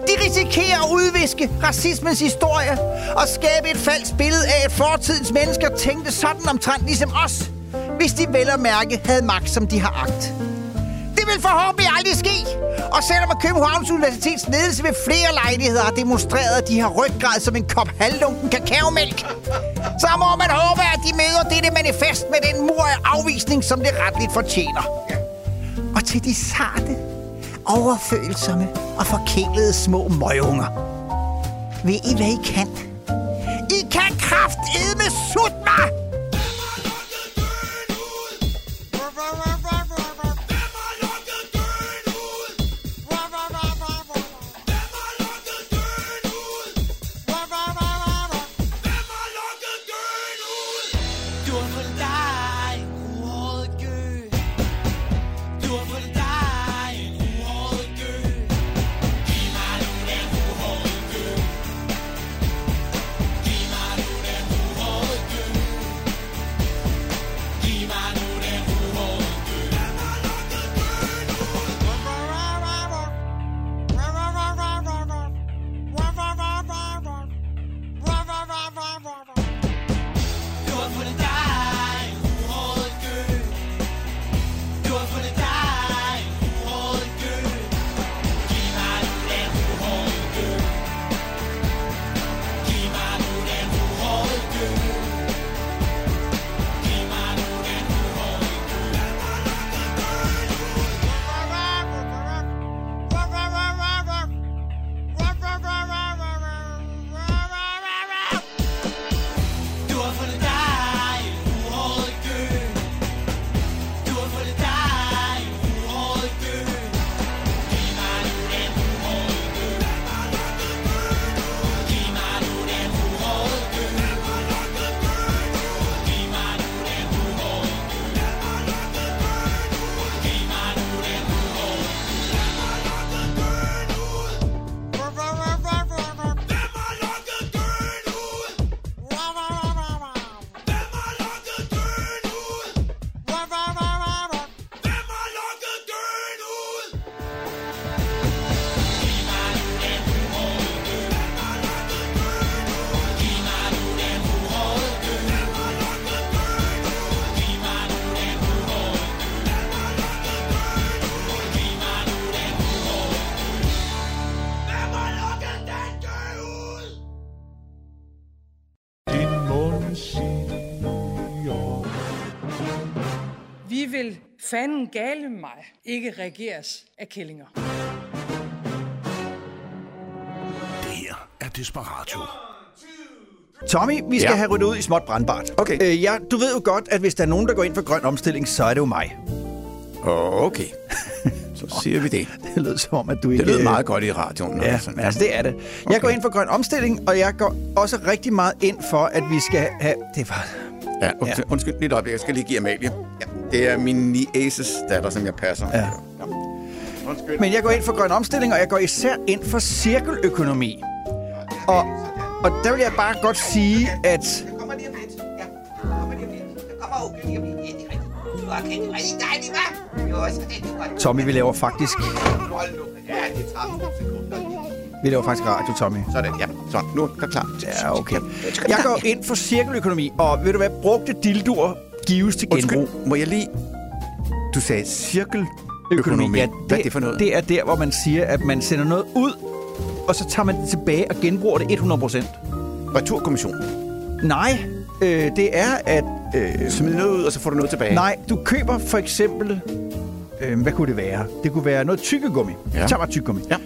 S4: de risikerer at udviske racismens historie og skabe et falsk billede af, at fortidens mennesker tænkte sådan omtrent ligesom os, hvis de vel og mærke havde magt, som de har agt. Det vil forhåbentlig aldrig ske. Og selvom Københavns Universitets ledelse ved flere lejligheder har demonstreret, at de har ryggrad som en kop halvlunken kakaomælk, så må man håbe, at de møder dette manifest med den mur af afvisning, som det retligt fortjener. Og til de sarte, overfølsomme og forkælede små møgunger. Ved I, hvad I kan? I kan kraftedme sutte mig!
S16: Fanden gale mig ikke regeres af kællinger.
S2: Det her er Desperatio.
S4: Tommy, vi skal
S2: Ja.
S4: have ryddet ud i småt brandbart.
S5: Okay.
S4: Øh, ja, du ved jo godt, at hvis der er nogen, der går ind for grøn omstilling, så er det jo mig.
S5: Okay. [laughs] Så siger vi det.
S4: Det lød som om, at du ikke...
S5: Det lød
S4: øh,
S5: meget godt i radioen.
S4: Ja,
S5: altså.
S4: men altså det er det. Jeg går ind for grøn omstilling, og jeg går også rigtig meget ind for, at vi skal have... Det var...
S5: Ja, undskyld, undskyld lige et øjeblik. Jeg skal lige give Amalie. Ja, det er min niæses datter, som jeg passer.
S4: Ja.
S5: Undskyld.
S4: Men jeg går ind for grøn omstilling, og jeg går især ind for cirkeløkonomi. Og, og der vil jeg bare godt sige, at... Tommy, vi laver faktisk... Vi laver faktisk radio, Tommy.
S5: Sådan, ja. Så, nu er der klar.
S4: Ja, okay. Jeg går ind for cirkeløkonomi, og ved du hvad, brugte dildoer gives til genbrug.
S5: Undskyld, må jeg lige... Du sagde cirkeløkonomi.
S4: Ja,
S5: Hvad er det for noget?
S4: Det er der, hvor man siger, at man sender noget ud, og så tager man det tilbage og genbruger det 100%.
S5: Returkommission?
S4: Nej, øh, det er at... Øh,
S5: Smid noget ud, og så får du noget tilbage?
S4: Nej, du køber for eksempel... Øh, hvad kunne det være? Det kunne være noget tykkegummi.
S5: Ja.
S4: Tag bare tykkegummi.
S5: Ja.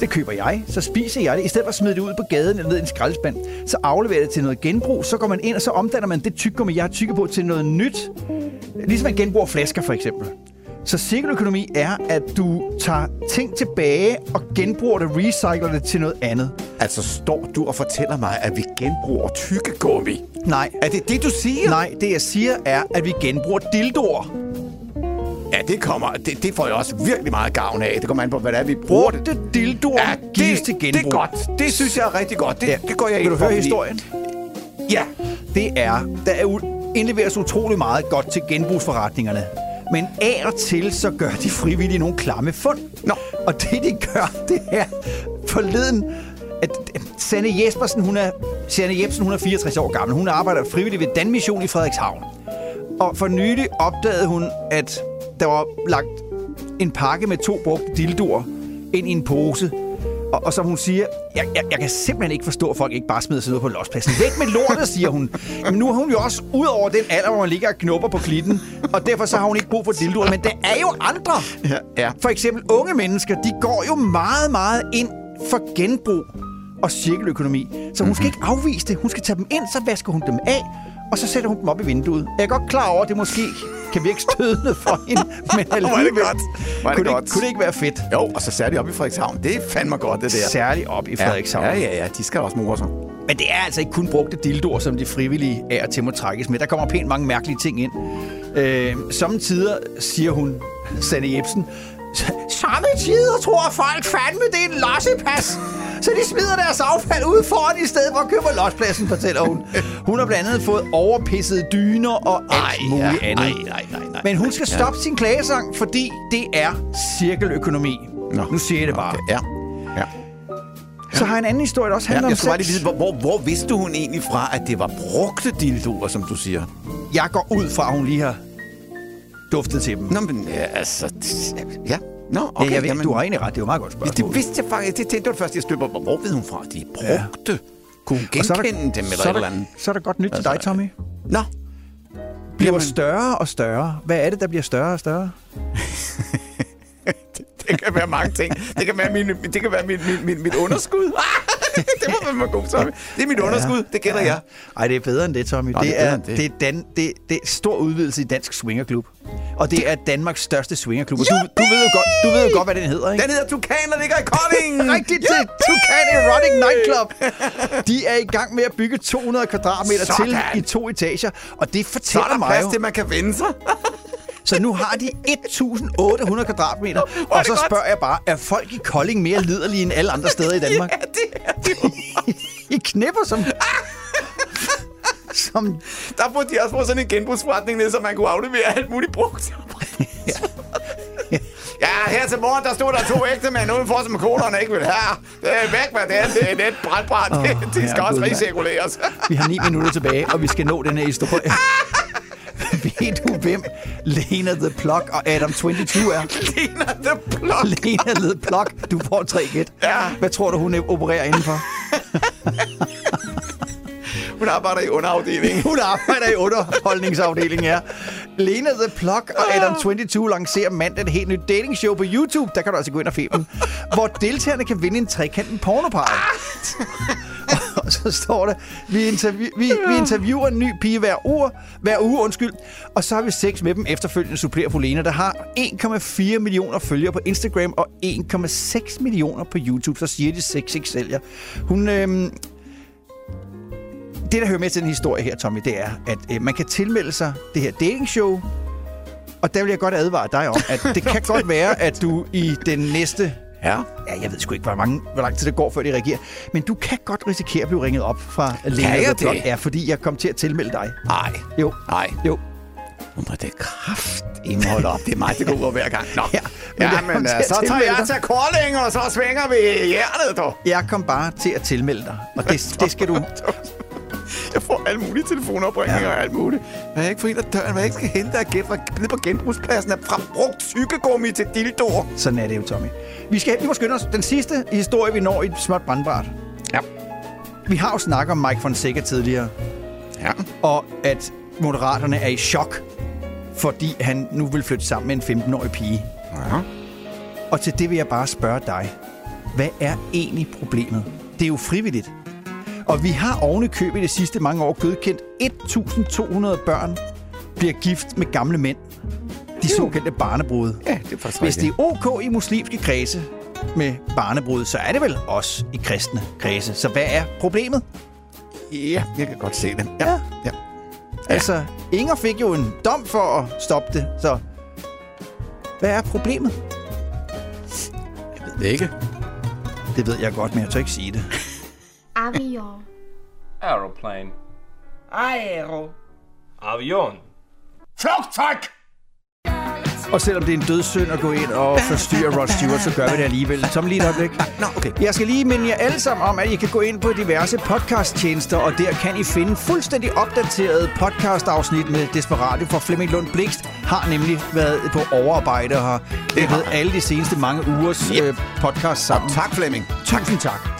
S4: Det køber jeg, så spiser jeg det. I stedet for at smide det ud på gaden eller ned i en skraldespand, så afleverer det til noget genbrug. Så går man ind, og så omdanner man det tykkegummi, jeg har tykket på, til noget nyt. Ligesom man genbruger flasker, for eksempel. Så cirkeløkonomi er, at du tager ting tilbage og genbruger det, recycler det til noget andet.
S5: Altså, står du og fortæller mig, at vi genbruger tykkegummi?
S4: Nej.
S5: Er det det, du siger?
S4: Nej, det jeg siger er, at vi genbruger dildoer.
S5: Ja, det kommer. Det, det får jeg også virkelig meget gavn af. Det kommer an på, hvad det er, vi bruger det.
S4: Brugte dildoer
S5: Ja,
S4: gives
S5: det,
S4: til genbrug.
S5: det er godt. Det synes jeg er rigtig godt. Det,
S4: Ja.
S5: det går jeg
S4: Vil
S5: ind
S4: du
S5: for.
S4: høre historien?
S5: Ja.
S4: Det er, der er indleveres utrolig meget godt til genbrugsforretningerne. Men af og til, så gør de frivillige nogle klamme fund.
S5: Nå.
S4: Og det, de gør, [laughs] det er forleden, at Sanne Jespersen, hun er, Sanne Jebsen, hun er 64 år gammel. Hun arbejder frivilligt ved Danmission i Frederikshavn. Og for nylig opdagede hun, at der var lagt en pakke med to brugte dildoer ind i en pose. Og, og som hun siger, jeg, jeg, jeg kan simpelthen ikke forstå, at folk ikke bare smider sig noget på lospladsen. Væk med lortet, siger hun. Men nu er hun jo også ud over den alder, hvor man ligger og knupper på klitten. Og derfor så har hun ikke brug for dildoer. Men der er jo andre.
S5: Ja, ja.
S4: For eksempel unge mennesker, de går jo meget, meget ind for genbrug og cirkeløkonomi. Så hun skal ikke afvise det. Hun skal tage dem ind, så vasker hun dem af, og så sætter hun dem op i vinduet. Jeg er godt klar over, at det måske kan virke stødende for hende, men
S5: Hvor er det
S4: alligevel
S5: godt. Er det
S4: kunne,
S5: godt.
S4: det, kunne det ikke være fedt?
S5: Jo, og så særligt op i Frederikshavn. Det er fandme godt, det der.
S4: Særligt op i Frederikshavn.
S5: Ja, ja, ja. De skal også more sig.
S4: Men det er altså ikke kun brugte dildoer, som de frivillige og til må trækkes med. Der kommer pænt mange mærkelige ting ind. Øh, samtidig siger hun, Sanne Jebsen, Samme tider tror folk fandme, det er en lossepas. Så de smider deres affald ud foran i stedet for at købe lospladsen, fortæller hun. Hun har blandt andet fået overpissede dyner og alt
S5: Ej,
S4: muligt
S5: ja.
S4: andet.
S5: Ej, nej, nej, nej.
S4: Men hun skal
S5: Ja.
S4: stoppe sin klagesang, fordi det er cirkeløkonomi.
S5: Nå.
S4: Nu siger jeg det bare.
S5: Okay, ja. ja.
S4: Så har jeg en anden historie, der også
S5: Ja,
S4: handler
S5: jeg
S4: om
S5: skulle bare lige
S4: sex.
S5: vide, hvor, hvor, hvor vidste hun egentlig fra, at det var brugte dildoer, som du siger?
S4: Jeg går ud fra, at hun lige har duftet til dem.
S5: Nå, men ja, altså... Ja. Nå, okay.
S4: Ja, jeg ved,
S5: jamen,
S4: du har egentlig ret. Det er jo meget godt
S5: Ja,
S4: spørgsmål.
S5: det vidste jeg faktisk. Det tænkte jeg først, jeg støber. Hvor hvor ved hun fra, de brugte? Kunne hun
S4: Og så er der-
S5: genkende dem eller
S4: så er
S5: et
S4: der-
S5: eller andet?
S4: Så er der godt nyt til
S5: Altså,
S4: dig, Tommy.
S5: Nå,
S4: Bliver
S5: Jamen.
S4: større og større. Hvad er det, der bliver større og større? [laughs] [laughs]
S5: det kan være mange ting. Det kan være, min, det kan være mit, mit, mit, mit underskud. [laughs] det må være god, Tommy. Det er mit underskud, det gætter jeg.
S4: Ej, det er bedre end det, Tommy.
S5: Nå,
S4: det,
S5: det er
S4: er,
S5: det.
S4: det. er dan, det, det er stor udvidelse i Dansk Swingerklub. Og det er Danmarks største swingerklub. Og Du, du, ved jo godt, du ved jo godt, hvad den hedder, ikke?
S5: Den hedder Tukan, der ligger i Kolding. [laughs]
S4: Rigtigt til Tucan Erotic Nightclub. De er i gang med at bygge 200 kvadratmeter
S5: Sådan.
S4: til i to etager. Og det
S5: Så er
S4: fortæller
S5: der
S4: mig
S5: plads
S4: jo...
S5: til, man kan vende sig.
S4: Så nu har de 1.800 kvadratmeter.
S5: er
S4: Og så
S5: godt.
S4: spørger jeg bare, er folk i Kolding mere liderlige end alle andre steder i Danmark? [laughs]
S5: Ja, det er jo.
S4: I knipper som... [laughs] som...
S5: Der burde de også få sådan en genbrugsforretning ned, så man kunne aflevere alt muligt brugt. [laughs] Ja, her til morgen, der stod der to ægte mænd udenfor, som koderne ikke vil have. Det er væk med det, det er net brandbrænd.
S4: Åh,
S5: det, det skal også recirkuleres.
S4: Vi har ni minutter tilbage, og vi skal nå den her historie. Ved du, hvem Lena The Plug og Adam 22 er?
S5: Lena the Plug.
S4: Lena The Plug. Du får tre gæt.
S5: Ja.
S4: Hvad tror du, hun opererer indenfor?
S5: Hun arbejder i underafdelingen.
S4: Hun arbejder i underholdningsafdelingen, ja. Lena The Plug og Adam 22 lancerer mandag et helt nyt datingshow på YouTube. Der kan du altså gå ind og finde dem. Hvor deltagerne kan vinde en trekanten pornopar. og så står der, vi, interview, vi, vi interviewer en ny pige hver uge, hver uge undskyld, og så har vi sex med dem efterfølgende supplerer på Lena, der har 1,4 millioner følgere på Instagram og 1,6 millioner på YouTube. Så siger de, sex ikke sælger. Hun, øhm, det, der hører med til den historie her, Tommy, det er, at øh, man kan tilmelde sig det her datingshow, og der vil jeg godt advare dig om, at det kan [laughs] godt være, at du i den næste...
S5: Ja.
S4: Ja, jeg ved sgu ikke, hvor, mange, hvor lang tid det går, før de reagerer. Men du kan godt risikere at blive ringet op fra Lena
S5: jeg det?
S4: Plug. Ja, fordi jeg kom til at tilmelde dig.
S5: Nej.
S4: Jo.
S5: Nej.
S4: Jo.
S5: Nu må det kraft hold op. Det er mig, det går ud over hver gang. Nå.
S4: Ja,
S5: Ja,
S4: jeg
S5: men,
S4: kom til
S5: øh, så tager jeg til Kolding, og så svinger vi hjertet, du.
S4: Jeg kom bare til at tilmelde dig, og det, [laughs] det skal du...
S5: Jeg får alle mulige telefonopringninger ja. og alt muligt. Hvad jeg ikke får en af døren, hvad jeg ikke skal hente af fra- nede på genbrugspladsen er fra brugt tykkegummi til dildoer.
S4: Sådan er det jo, Tommy. Vi, skal, vi må skynde os. Den sidste historie, vi når i et småt brandbart.
S5: Ja.
S4: Vi har jo snakket om Mike Fonseca tidligere.
S5: Ja.
S4: Og at Moderaterne er i chok, fordi han nu vil flytte sammen med en 15-årig pige.
S5: Ja.
S4: Og til det vil jeg bare spørge dig. Hvad er egentlig problemet? Det er jo frivilligt. Og vi har oven i de sidste mange år godkendt 1.200 børn bliver gift med gamle mænd. De såkaldte barnebrud.
S5: Ja, det er faktisk
S4: Hvis det er ok i muslimske kredse med barnebrud, så er det vel os i kristne kredse. Så hvad er problemet?
S5: Ja, jeg kan godt se det. Ja. ja. ja.
S4: Altså, Inger fik jo en dom for at stoppe det, så hvad er problemet?
S5: Jeg ved det ikke.
S4: Det ved jeg godt, men jeg tør ikke sige det.
S17: Aeroplane.
S18: Aero.
S17: Avion.
S3: Flugzeug!
S4: Og selvom det er en dødssynd at gå ind og forstyrre Rod Stewart, så gør vi det alligevel. Tom, lige et øjeblik.
S5: Nå, okay.
S4: Jeg skal lige minde jer alle sammen om, at I kan gå ind på diverse podcasttjenester, og der kan I finde fuldstændig opdateret podcastafsnit med Desperatio for Flemming Lund Blikst. Har nemlig været på overarbejde og har det alle de seneste mange ugers
S5: Yep.
S4: øh, podcast sammen.
S5: Tak, Flemming.
S4: Tusind tak.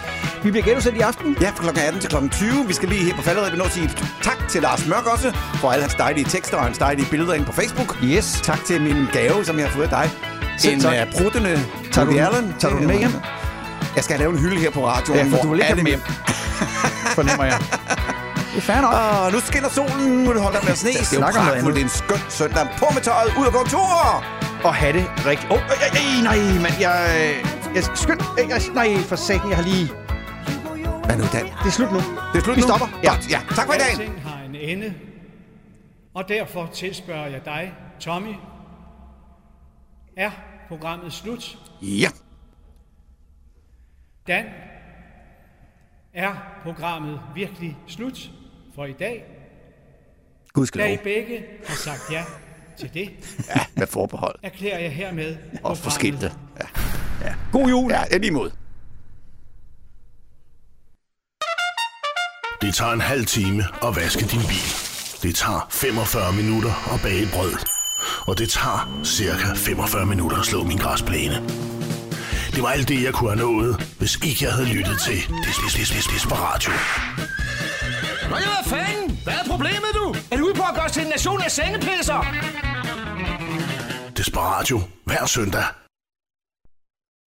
S4: Vi bliver genudsendt i aften.
S5: Ja, fra kl. 18 til kl. 20. Vi skal lige her på falderæbet vi nå at sige tak til Lars Mørk også, for alle hans dejlige tekster og hans dejlige billeder inde på Facebook.
S4: Yes.
S5: Tak til min gave, som jeg har fået af dig.
S4: Selv
S5: en
S4: tak.
S5: uh, pruttende
S4: Tager du
S5: Allen.
S4: tager du den med hjem?
S5: Jeg skal lave en hylde her på radioen.
S4: Ja, for du vil ikke have dem hjem. Fornemmer jeg. Det er fair nok.
S5: Og nu skinner solen, nu er op med sne. Det er jo pragtfuldt. Det er en skøn søndag. På med tøjet, ud og gå tur!
S4: Og have det rigtigt. Åh, oh, øh, øh, nej, men jeg... Jeg skynd... Øh, jeg, nej, for satan, jeg har lige...
S5: Hvad nu, Dan?
S4: Det er slut nu.
S5: Det er slut
S4: Vi
S5: nu.
S4: stopper. Ja.
S5: Godt, ja. Tak for i dag.
S19: Alting har en ende, og derfor tilspørger jeg dig, Tommy. Er programmet slut?
S5: Ja.
S19: Dan, er programmet virkelig slut for i dag?
S5: Gudskelov.
S19: Da I begge har sagt ja til det, [laughs]
S5: Ja, med forbehold.
S19: erklærer jeg hermed
S5: Også for skilte. Ja. ja. God jul. Ja, er lige
S2: Det tager en halv time at vaske din bil. Det tager 45 minutter at bage brød. Og det tager cirka 45 minutter at slå min græsplæne. Det var alt det, jeg kunne have nået, hvis ikke jeg havde lyttet til Des- Des- Des- Des- Desperatio.
S3: Nå ja, hvad fanden? Hvad er problemet, du? Er du ude på at gøre os til en nation af sengepisser?
S2: Desperatio hver søndag